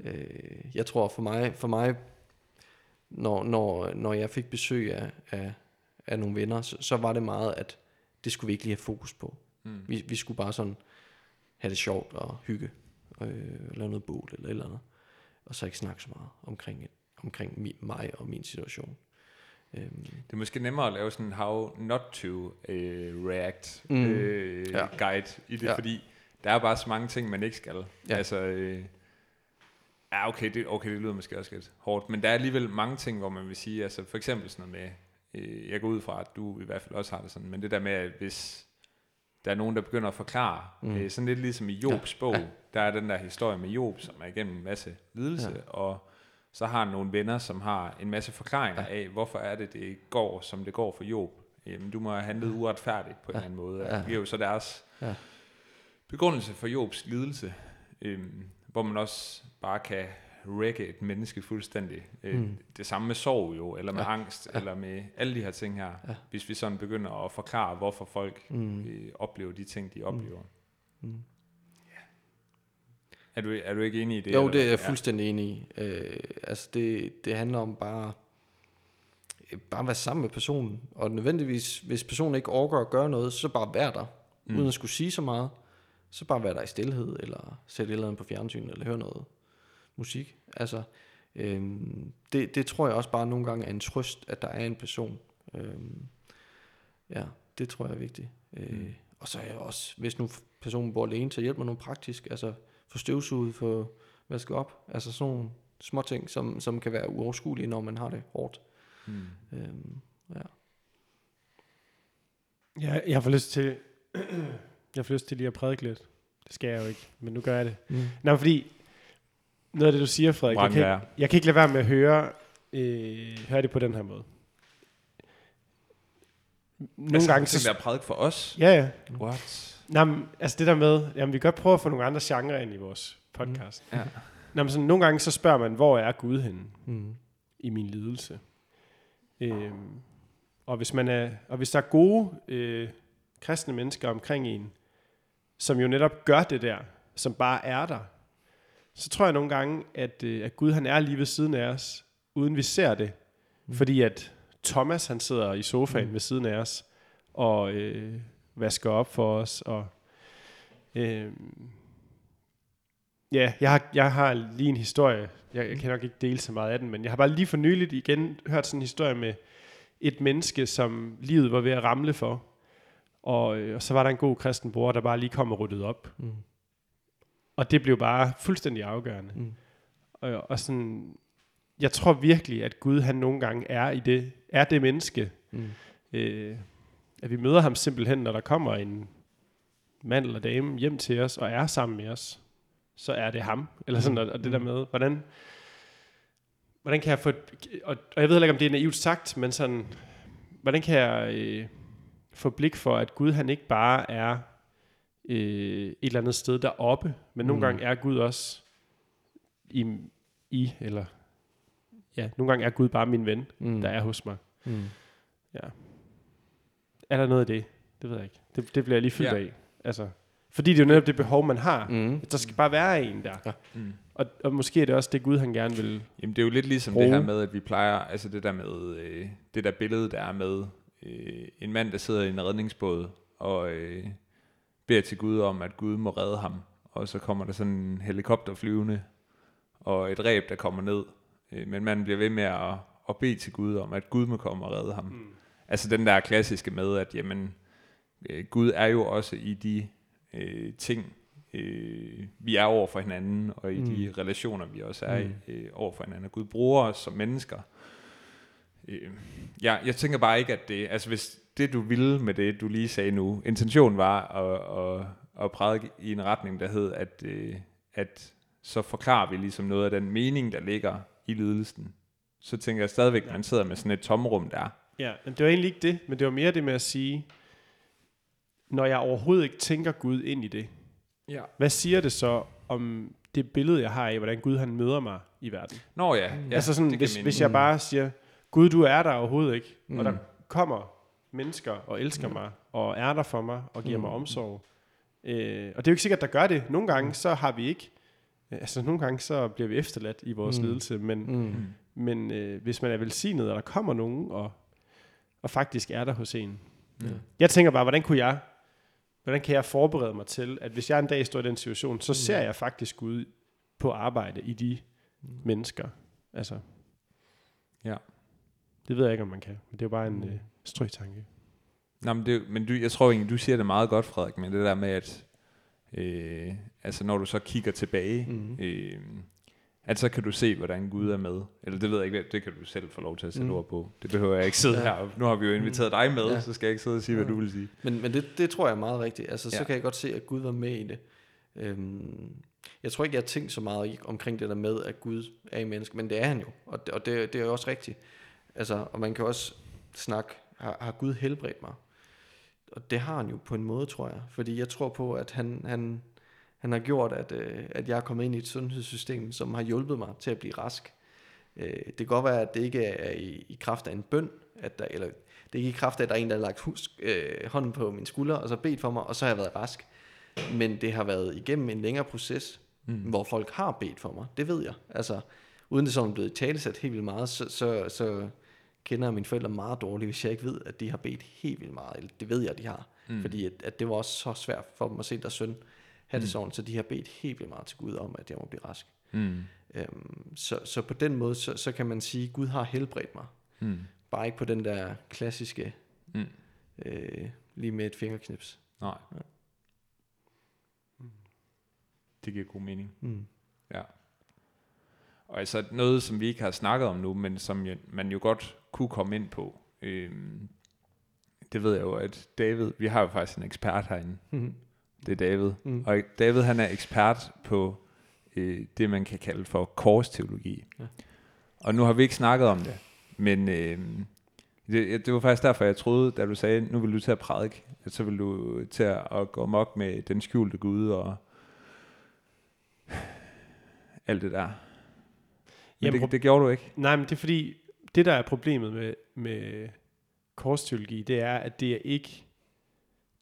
Øh, jeg tror for mig, for mig når, når, når jeg fik besøg af, af, af nogle venner, så, så var det meget, at det skulle vi ikke lige have fokus på. Mm. Vi, vi skulle bare sådan have det sjovt og hygge, øh, lave noget bål eller et eller andet, og så ikke snakke så meget omkring, omkring mi, mig og min situation. Øhm, Det er måske nemmere at lave sådan en how not to uh, react Mm. uh, Ja. guide i det, Ja. fordi der er bare så mange ting, man ikke skal. Ja. Altså, øh, ja, okay det, okay, det lyder måske også lidt hårdt, men der er alligevel mange ting, hvor man vil sige, altså for eksempel sådan noget med, øh, jeg går ud fra, at du i hvert fald også har det sådan, men det der med, at hvis der er nogen, der begynder at forklare, Mm. øh, sådan lidt ligesom i Jobs Ja. bog, Ja. der er den der historie med Job, som er igennem en masse lidelse, Ja. og så har han nogle venner, som har en masse forklaringer Ja. af, hvorfor er det, det går, som det går for Job. Jamen, du må have handlet uretfærdigt på en Ja. eller anden måde. Ja. Det giver jo så deres Ja. ja. begrundelse for Jobs lidelse, øhm, hvor man også bare kan række et menneske fuldstændig. Øh, Mm. mm. Det samme med sorg jo, eller med Ja. ja. angst, Ja. ja. eller med alle de her ting her. Ja. Ja. Hvis vi sådan begynder at forklare, hvorfor folk mm, øh, oplever de ting, de oplever. mm. Er, du, er du ikke enig i det? Jo, eller det er jeg fuldstændig enig i. Øh, altså det, det handler om bare, øh, bare at være sammen med personen. Og nødvendigvis, hvis personen ikke orker at gøre noget, så bare være der. Mm. Mm. Uden at skulle sige så meget. Så bare være der i stillhed, eller sætte et eller andet på fjernsyn, eller høre noget musik. Altså, øhm, det, det tror jeg også bare nogle gange er en trøst, at der er en person. Øhm, ja, det tror jeg er vigtigt. Øh, Mm. Og så er jeg også, hvis nu personen bor alene, så hjælp med noget praktisk. Altså, få støvsuget, få vasket op. Altså sådan nogle små ting, som, som kan være uoverskuelige, når man har det hårdt. Mm. Øhm, ja. Jeg, jeg får lyst til... [CLEARS THROAT] jeg får lyst til lige at prædike lidt. Det skal jeg jo ikke, men nu gør jeg det. Mm. Nej, fordi... Noget af det, du siger, Frederik, jeg kan, ikke, jeg kan ikke lade være med at høre, øh, høre det på den her måde. Nogle altså, gange så... så... der er prædik for os? Ja, ja. What? Nå, men, altså det der med, jamen vi kan godt prøve at få nogle andre genrer ind i vores podcast. Ja. Nå, men sådan, nogle gange så spørger man, hvor er Gud henne Mm. i min lidelse? Øhm, og, hvis man er, og hvis der er gode øh, kristne mennesker omkring en, som jo netop gør det der, som bare er der, så tror jeg nogle gange, at, øh, at Gud han er lige ved siden af os, uden vi ser det. Mm. Fordi at Thomas han sidder i sofaen Mm. mm. ved siden af os, og øh, vasker op for os, og øh, Ja, jeg har, jeg har lige en historie. Jeg, jeg kan nok ikke dele så meget af den, men jeg har bare lige for nyligt igen hørt sådan en historie med et menneske, som livet var ved at ramle for. Og, øh, og så var der en god kristen bror, der bare lige kom og ryddede op. Mm. Og det blev bare fuldstændig afgørende. Mm. Og, og sådan, jeg tror virkelig, at Gud han nogle gange er i det, er det menneske. Mm. Øh, at vi møder ham simpelthen, når der kommer en mand eller dame hjem til os og er sammen med os, så er det ham. Eller sådan, og, og det der med, hvordan, hvordan kan jeg få, et- og, og jeg ved heller ikke, om det er naivt sagt, men sådan, hvordan kan jeg øh, få blik for, at Gud han ikke bare er øh, et eller andet sted deroppe, men nogle Mm. gange er Gud også i, i, eller ja, nogle gange er Gud bare min ven, Mm. der er hos mig. Mm. Er der noget af det? Det ved jeg ikke. Det, det bliver jeg lige fyldt Ja. af. Altså, fordi det er jo netop det behov, man har. Mm. Der skal bare være en der. Ja. Mm. Og, og måske er det også det Gud, han gerne vil. Jamen det er jo lidt ligesom Bruge. det her med, at vi plejer, altså det der med, øh, det der billede, der er med øh, en mand, der sidder i en redningsbåd og øh, beder til Gud om, at Gud må redde ham. Og så kommer der sådan en helikopter flyvende, og et ræb, der kommer ned. Øh, men manden bliver ved med at, at bede til Gud om, at Gud må komme og redde ham. Mm. Altså den der klassiske med, at jamen, øh, Gud er jo også i de øh, ting, øh, vi er over for hinanden, og i mm. de relationer, vi også er Mm. i øh, over for hinanden. Gud bruger os som mennesker. Øh, ja, jeg tænker bare ikke, at det, altså hvis det du ville med det, du lige sagde nu, intentionen var at, at, at prædike i en retning, der hed, at, øh, at så forklarer vi ligesom noget af den mening, der ligger i lidelsen. Så tænker jeg stadigvæk, at man sidder med sådan et tomrum der. Ja, men det var egentlig ikke det, men det var mere det med at sige, når jeg overhovedet ikke tænker Gud ind i det, Ja. hvad siger det så om det billede, jeg har af, hvordan Gud han møder mig i verden? Nå ja, ja altså sådan, hvis, hvis jeg bare siger, Gud, du er der overhovedet ikke, mm. og der Mm. kommer mennesker og elsker mm. mig, og er der for mig, og giver mm. mig omsorg. Øh, og det er jo ikke sikkert, der gør det. Nogle gange, så har vi ikke, øh, altså nogle gange, så bliver vi efterladt i vores Mm. mm. ledelse, men, Mm. mm. men øh, hvis man er velsignet, og der kommer nogen, og, og faktisk er der hos en. Ja. Jeg tænker bare, hvordan kunne jeg, hvordan kan jeg forberede mig til, at hvis jeg en dag står i den situation, så ser jeg faktisk Gud på arbejde i de mennesker. Altså, Ja. det ved jeg ikke, om man kan. Men det er jo bare en øh, strøtanke. Nå, men, det, men du, jeg tror egentlig, du siger det meget godt, Frederik, med det der med, at øh, altså når du så kigger tilbage, Mm. øh, at så kan du se, hvordan Gud er med. Eller det ved jeg ikke, det kan du selv få lov til at sætte Mm. ord på. Det behøver jeg ikke sidde Ja. her. Nu har vi jo inviteret dig med, Ja. så skal jeg ikke sidde og sige, hvad Ja. du vil sige. Men, men det, det tror jeg er meget rigtigt. Altså, så Ja. kan jeg godt se, at Gud var med i det. Øhm, jeg tror ikke, jeg har tænkt så meget omkring det der med, at Gud er i menneske, men det er han jo, og det, og det, det er jo også rigtigt. Altså, og man kan også snakke, har, har Gud helbredt mig? Og det har han jo på en måde, tror jeg. Fordi jeg tror på, at han, han, han har gjort, at, øh, at jeg er kommet ind i et sundhedssystem, som har hjulpet mig til at blive rask. Øh, det kan godt være, at det ikke er i, i kraft af en bøn, at der, eller det er ikke i kraft af, at der er en, der har lagt husk, øh, hånden på min skulder, og så bedt for mig, og så har jeg været rask. Men det har været igennem en længere proces, Mm. hvor folk har bedt for mig. Det ved jeg. Altså, uden det sådan er blevet talesat helt vildt meget, så, så, så kender mine forældre meget dårligt, hvis jeg ikke ved, at de har bedt helt vildt meget. Eller det ved jeg, de har. Mm. Mm. Fordi at, at det var også så svært for dem at se deres søn have det Mm. sådan, så de har bedt helt vildt meget til Gud om, at jeg må blive rask. Mm. Øhm, så, så på den måde, så, så kan man sige, at Gud har helbredt mig. Mm. Bare ikke på den der klassiske, Mm. øh, lige med et fingerknips. Nej. Ja. Det giver god mening. Mm. Ja. Og altså noget, som vi ikke har snakket om nu, men som man jo godt kunne komme ind på. Øhm, det ved jeg jo, at David, vi har jo faktisk en ekspert herinde. Mm. Det er David. Mm. Og David, han er ekspert på øh, det, man kan kalde for korsteologi. Ja. Og nu har vi ikke snakket om det, men øh, det, det var faktisk derfor, jeg troede, da du sagde, nu vil du til at prædike, at så vil du til at, at gå mok med den skjulte Gud og [SIGHS] alt det der. Men Jamen, det, det gjorde du ikke. Nej, men det er fordi, det der er problemet med, med korsteologi, det er, at det er ikke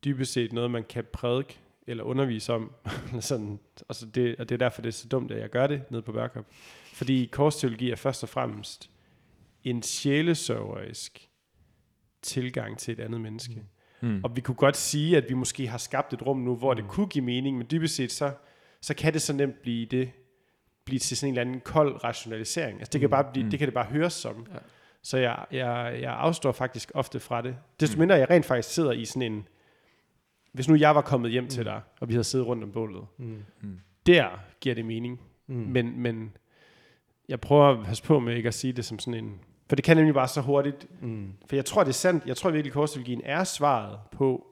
dybest set noget, man kan prædike eller undervise om. [LAUGHS] Sådan, altså det, og det er derfor, det er så dumt, at jeg gør det nede på Børkop. Fordi korsteologi er først og fremmest en sjælesørgerisk tilgang til et andet menneske. Mm. Og vi kunne godt sige, at vi måske har skabt et rum nu, hvor det Mm. kunne give mening, men dybest set så, så kan det så nemt blive det, blive til sådan en eller anden kold rationalisering. Altså det kan, Mm. bare blive, Mm. det, kan det bare høres som. Ja. Så jeg, jeg, jeg afstår faktisk ofte fra det. Desto Mm. mindre jeg rent faktisk sidder i sådan en... Hvis nu jeg var kommet hjem til Mm. dig, og vi havde siddet rundt om bålet, Mm. Mm. der giver det mening. Mm. Men, men jeg prøver at passe på med ikke at sige det som sådan en... For det kan nemlig bare så hurtigt Mm. for jeg tror, det er sandt. Jeg tror virkelig, at korsteologien er svaret på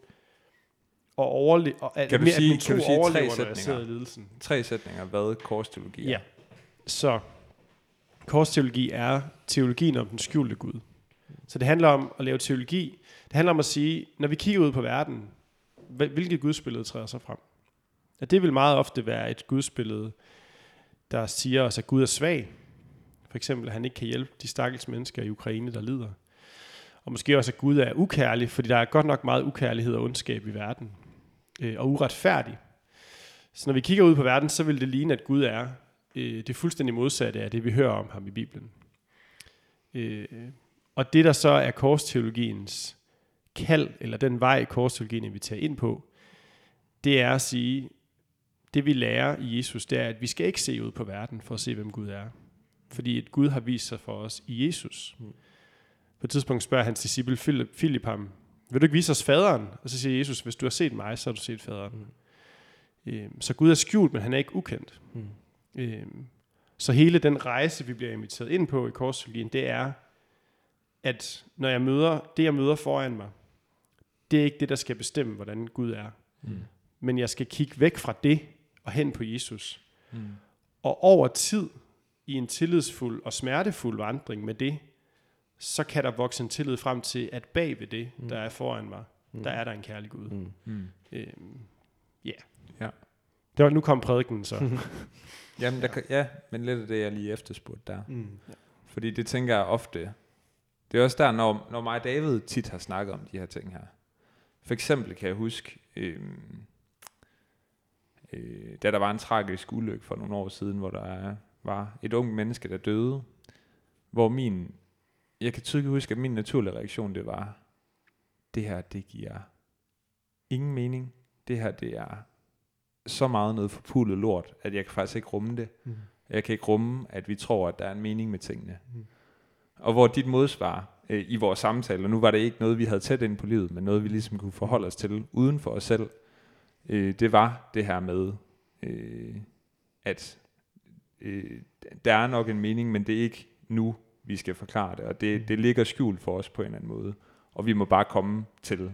at overleve. At, Kan du at sige- kan du sige tre sætninger? i ledelsen. Tre sætninger, hvad korsteologi er. Ja. Så korsteologi er teologien om den skjulte Gud. Så det handler om at lave teologi. Det handler om at sige, når vi kigger ud på verden, hvil- hvilket gudsbillede træder sig frem? Og det vil meget ofte være et gudsbillede, der siger os, at Gud er svag. For eksempel, at han ikke kan hjælpe de stakkels mennesker i Ukraine, der lider. Og måske også, at Gud er ukærlig, fordi der er godt nok meget ukærlighed og ondskab i verden. Øh, og uretfærdig. Så når vi kigger ud på verden, så vil det ligne, at Gud er øh, det fuldstændig modsatte af det, vi hører om ham i Bibelen. Øh, og det, der så er korsteologiens kald, eller den vej, korsteologien inviterer ind på, det er at sige, det vi lærer i Jesus, det er, at vi skal ikke se ud på verden for at se, hvem Gud er. Fordi at Gud har vist sig for os i Jesus. Mm. På et tidspunkt spørger hans disciple Philip ham, vil du ikke vise os faderen? Og så siger Jesus, hvis du har set mig, så har du set faderen. Mm. Øh, så Gud er skjult, men han er ikke ukendt. Mm. Øh, så hele den rejse, vi bliver inviteret ind på i korsteologien, det er, at når jeg møder, det jeg møder foran mig, det er ikke det, der skal bestemme, hvordan Gud er. Mm. Men jeg skal kigge væk fra det og hen på Jesus. Mm. Og over tid, i en tillidsfuld og smertefuld vandring med det, så kan der vokse en tillid frem til, at bag ved det, mm. der er foran mig, mm. der er der en kærlig Gud. Mm. Mm. Øhm, yeah. Ja. Det var, nu kom prædiken så. [LAUGHS] Jamen, der, ja, men lidt af det, jeg lige efterspurgte der. mm. Fordi det tænker jeg ofte. Det er også der, når, når mig og David tit har snakket om de her ting her. For eksempel kan jeg huske, øhm, øh, da der var en tragisk ulykke for nogle år siden, hvor der var et ung menneske, der døde, hvor min, jeg kan tydeligt huske, at min naturlige reaktion, det var, det her, det giver ingen mening. Det her, det er så meget noget forpulet lort, at jeg kan faktisk ikke rumme det. Mm. Jeg kan ikke rumme, at vi tror, at der er en mening med tingene. Mm. Og hvor dit modsvar øh, i vores samtale, og nu var det ikke noget, vi havde tæt ind på livet, men noget, vi ligesom kunne forholde os til uden for os selv, øh, det var det her med, øh, at øh, der er nok en mening, men det er ikke nu, vi skal forklare det, og det, det ligger skjult for os på en eller anden måde. Og vi må bare komme til,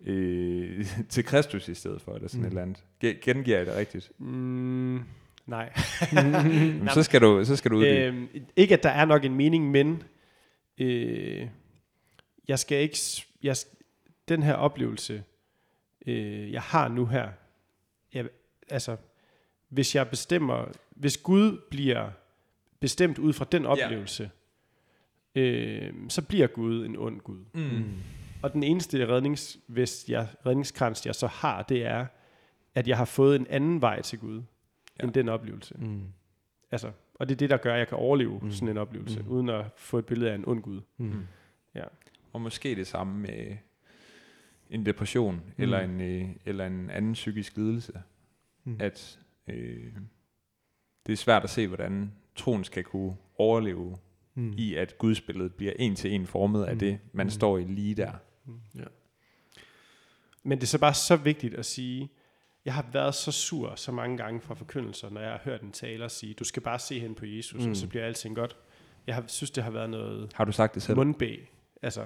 øh, [LAUGHS] til Kristus i stedet for, eller sådan Mm. mm. et eller andet. Ge- Gengiver jeg det rigtigt? Mm, nej. [LAUGHS] Jamen, så skal du, så skal du uddybe. øhm, ikke at der er nok en mening, men øh, jeg skal ikke, jeg, den her oplevelse, øh, jeg har nu her, jeg, altså, hvis jeg bestemmer, hvis Gud bliver bestemt ud fra den oplevelse, øh, så bliver Gud en ond Gud. Mm. Og den eneste redningsvest, jeg, redningskrans, jeg så har, det er, at jeg har fået en anden vej til Gud, ja. Ja. end den oplevelse. Mm. Altså, og det er det, der gør, at jeg kan overleve Mm. mm. sådan en oplevelse, Mm. mm. uden at få et billede af en ond Gud. Mm. Og måske det samme med en depression, mm. eller, en, øh, eller en anden psykisk lidelse. Mm. Mm. At øh, det er svært at se, hvordan troen skal kunne overleve Mm. mm. i, at gudsbilledet bliver en til en formet af Mm. det, man Mm. står i lige der. Men det er så bare så vigtigt at sige, jeg har været så sur så mange gange fra forkyndelser, når jeg har hørt en taler sige, du skal bare se hen på Jesus, Mm. mm. og så bliver alting godt. Jeg har, synes, det har været noget Har du sagt det selv? mundbæ. Altså,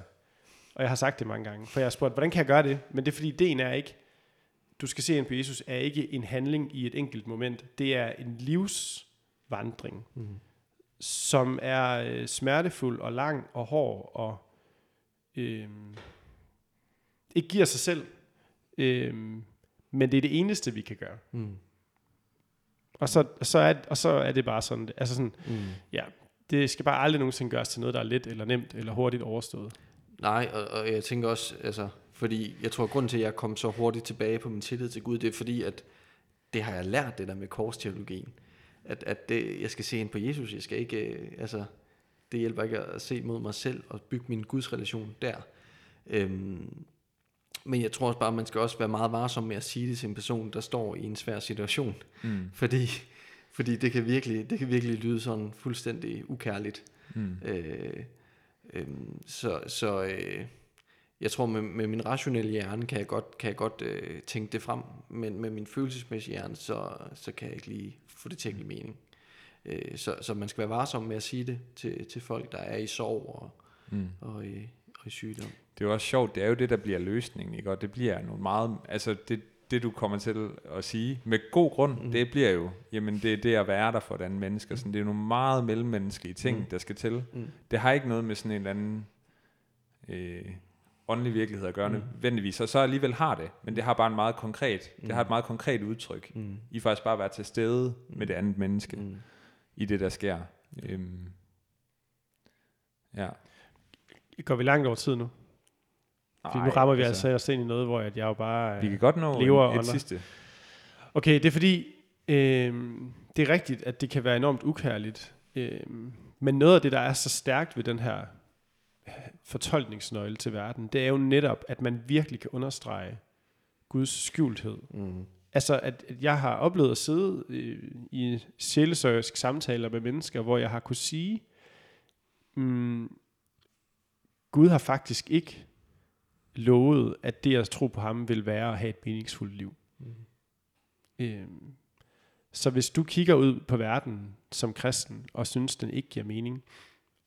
og jeg har sagt det mange gange, for jeg har spurgt, hvordan kan jeg gøre det? Men det er fordi, ideen er ikke, du skal se ind på Jesus, er ikke en handling i et enkelt moment. Det er en livsvandring, Mm. Som er øh, smertefuld og lang og hård og øh, ikke giver sig selv. Øh, men det er det eneste, vi kan gøre. Mm. Og så, så, er, og så er det bare sådan, altså sådan, Mm. ja, det skal bare aldrig nogensinde gøres til noget, der er let eller nemt eller hurtigt overstået. Nej, og, og jeg tænker også, altså, fordi jeg tror, at grunden til, at jeg kom så hurtigt tilbage på min tillid til Gud, det er fordi, at det har jeg lært, det der med korsteologien. At, at det, jeg skal se ind på Jesus, jeg skal ikke, øh, altså, det hjælper ikke at se mod mig selv og bygge min Guds relation der. Øhm, men jeg tror også bare, at man skal også være meget varsom med at sige det til en person, der står i en svær situation. Mm. Fordi, fordi det, kan virkelig, det kan virkelig lyde sådan fuldstændig ukærligt. Mm. Øh, øh, så så øh, jeg tror, med, med min rationelle hjerne kan jeg godt, kan jeg godt øh, tænke det frem, men med min følelsesmæssige hjerne, så, så kan jeg ikke lige få det til at give mening. Øh, så, så man skal være varsom med at sige det til, til folk, der er i sorg og, Mm. og, i, og i sygdom. Det er jo også sjovt, det er jo det, der bliver løsningen, ikke? Og det bliver nogle meget, altså det, det du kommer til at sige, med god grund, Mm. mm. det bliver jo, jamen det er det at være der for et andet menneske, sådan, det er nogle meget mellemmenneskelige ting, Mm. mm. der skal til. Mm. Det har ikke noget med sådan en eller anden øh, åndelig virkelighed at gøre Mm. nødvendigvis, og så alligevel har det, men det har bare en meget konkret, Mm. det har et meget konkret udtryk. Mm. I faktisk bare at være til stede Mm. med det andet menneske, Mm. i det der sker. Øhm, ja. Går vi langt over tid nu? Fordi nu rammer vi altså os ind i noget, hvor at jeg jo bare... Vi øh, kan godt nå lever en, et under. sidste. Okay, det er fordi, øh, det er rigtigt, at det kan være enormt ukærligt. Øh, men noget af det, der er så stærkt ved den her øh, fortolkningsnøgle til verden, det er jo netop, at man virkelig kan understrege Guds skjulthed. Mm. Altså, at, at jeg har oplevet at sidde øh, i sjælesøgerisk samtaler med mennesker, hvor jeg har kunne sige, mm, Gud har faktisk ikke lovet, at det at tro på ham vil være at have et meningsfuldt liv. Mm. Øhm, så hvis du kigger ud på verden som kristen, og synes, den ikke giver mening,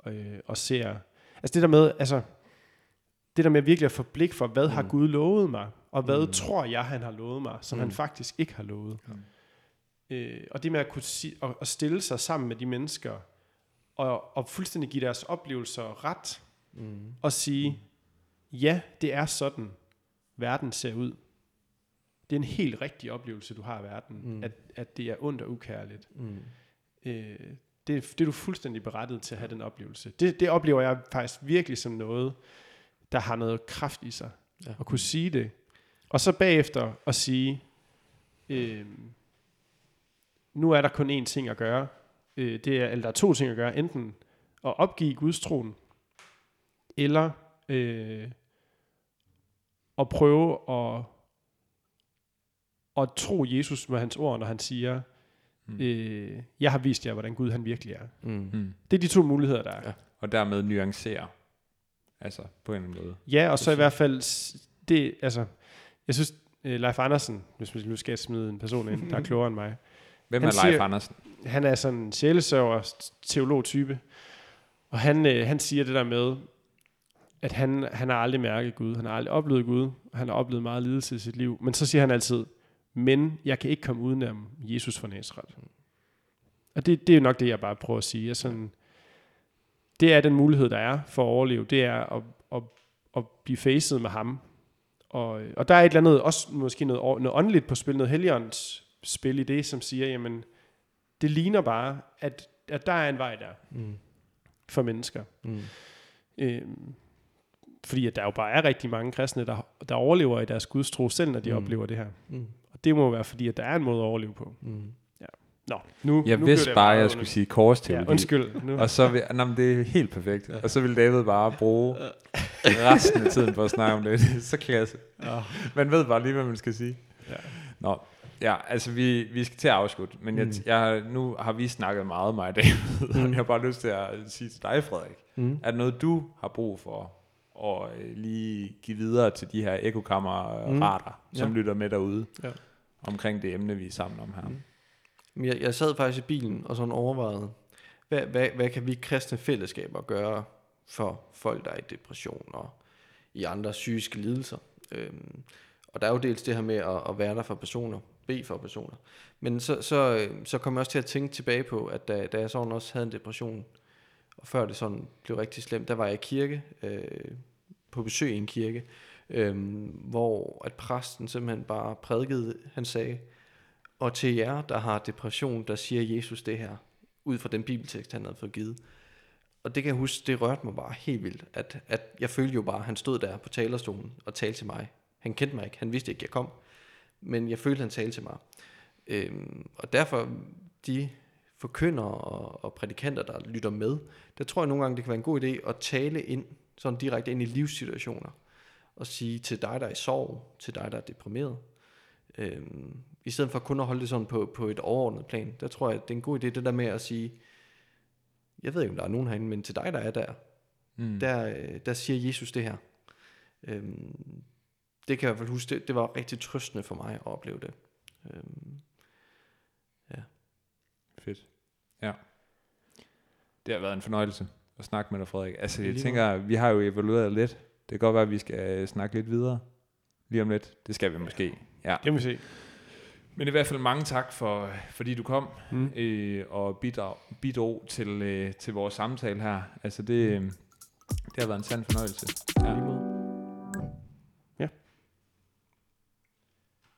øh, og ser... Altså det der med, altså, det der med virkelig at få blik for, hvad mm. har Mm. Gud lovet mig, og hvad Mm. mm. tror jeg, han har lovet mig, som mm. han Mm. faktisk ikke har lovet. Øh, og det med at kunne si- at, at stille sig sammen med de mennesker, og, og fuldstændig give deres oplevelser ret, Mm. og sige, ja, det er sådan, verden ser ud. Det er en helt rigtig oplevelse, du har af verden, Mm. mm. at, at det er ondt og ukærligt. Mm. Øh, det, det er du fuldstændig berettiget til at have den oplevelse. Det, det oplever jeg faktisk virkelig som noget, der har noget kraft i sig. Ja. At kunne sige det. Og så bagefter at sige, øh, nu er der kun én ting at gøre. Øh, det er, eller der er to ting at gøre. Enten at opgive Guds troen, eller øh, at prøve at, at tro Jesus med hans ord, når han siger, Mm. øh, jeg har vist jer, hvordan Gud han virkelig er. Mm. Mm. Det er de to muligheder, der er. Ja. Og dermed nuancere. Altså, på en eller anden måde. ja og så i Præcis. hvert fald, det, altså, jeg synes, øh, Leif Andersen, hvis man nu skal smide en person ind, der er [LAUGHS] klogere end mig, Hvem Han er Leif siger- Andersen? han er sådan en sjælesørger, teolog-type, og han, øh, han siger det der med, at han, han har aldrig mærket Gud, han har aldrig oplevet Gud, og han har oplevet meget lidelse i sit liv, men så siger han altid, men jeg kan ikke komme udenom Jesus fra Nazareth. Og det, det er jo nok det, jeg bare prøver at sige. Jeg sådan, det er den mulighed, der er for at overleve, det er at, at, at blive facet med ham. Og, og der er et eller andet, også måske noget, noget åndeligt på spil, noget helligånds spil i det, som siger, jamen, det ligner bare, at, at der er en vej der Mm. for mennesker. Mm. Øhm, fordi at der jo bare er rigtig mange kristne, der, der overlever i deres gudstro, selv når de mm. oplever det her. Mm. Det må være fordi, at der er en måde at overleve på. Mm. Nå, nu, Jeg nu vidste bare, at jeg skulle sige korsteologi. Ja, undskyld. Nu. Og så vil, nej, men det er helt perfekt. Og så vil David bare bruge resten af tiden på at snakke om det. Så klasse. Oh, Man ved bare lige, hvad man skal sige. ja. Nå, ja, altså vi, vi skal til at afslutte, men jeg, Mm. jeg, nu har vi snakket meget, mig og David, og jeg har bare lyst til at sige til dig, Frederik, Mm. er det noget, du har brug for at øh, lige give videre til de her ekokammerater, mm. som Ja. lytter med derude, Ja omkring det emne, vi er sammen om her? Mm. Jeg, jeg sad faktisk i bilen og sådan overvejede, hvad, hvad, hvad kan vi kristne fællesskaber gøre for folk, der er i depression og i andre psykiske lidelser? Øhm, og der er jo dels det her med at, at være der for personer, bede for personer. Men så, så, så kom jeg også til at tænke tilbage på, at da, da jeg sådan også havde en depression, og før det sådan blev rigtig slemt, der var jeg i kirke, øh, på besøg i en kirke, øhm, hvor at præsten simpelthen bare prædikede, han sagde, og til jer, der har depression, der siger Jesus det her, ud fra den bibeltekst, han havde fået givet. Og det kan jeg huske, det rørte mig bare helt vildt, at, at jeg følte jo bare, at han stod der på talerstolen og talte til mig. Han kendte mig ikke, han vidste ikke, jeg kom, men jeg følte, han talte til mig. Øhm, og derfor, de forkynder og, og prædikanter, der lytter med, der tror jeg nogle gange, det kan være en god idé at tale ind, sådan direkte ind i livssituationer, og sige til dig, der er i sorg, til dig, der er deprimeret, øhm, i stedet for kun at holde det sådan på, på et overordnet plan, der tror jeg, det er en god idé, det der med at sige, jeg ved ikke, om der er nogen herinde, men til dig, der er der, Mm. der, øh, der siger Jesus det her. Øhm, det kan jeg i hvert fald huske, det, det var rigtig trøstende for mig at opleve det. Øhm, Fedt. Ja. Det har været en fornøjelse at snakke med dig, Frederik. Altså, jeg tænker, vi har jo evalueret lidt. Det kan godt være, at vi skal øh, snakke lidt videre lige om lidt. Det skal vi måske. Ja. Det må vi se. Men i hvert fald mange tak, for, fordi du kom Mm. øh, og bidrog, bidrog til, øh, til vores samtale her. Altså, det, øh, det har været en sand fornøjelse. ja.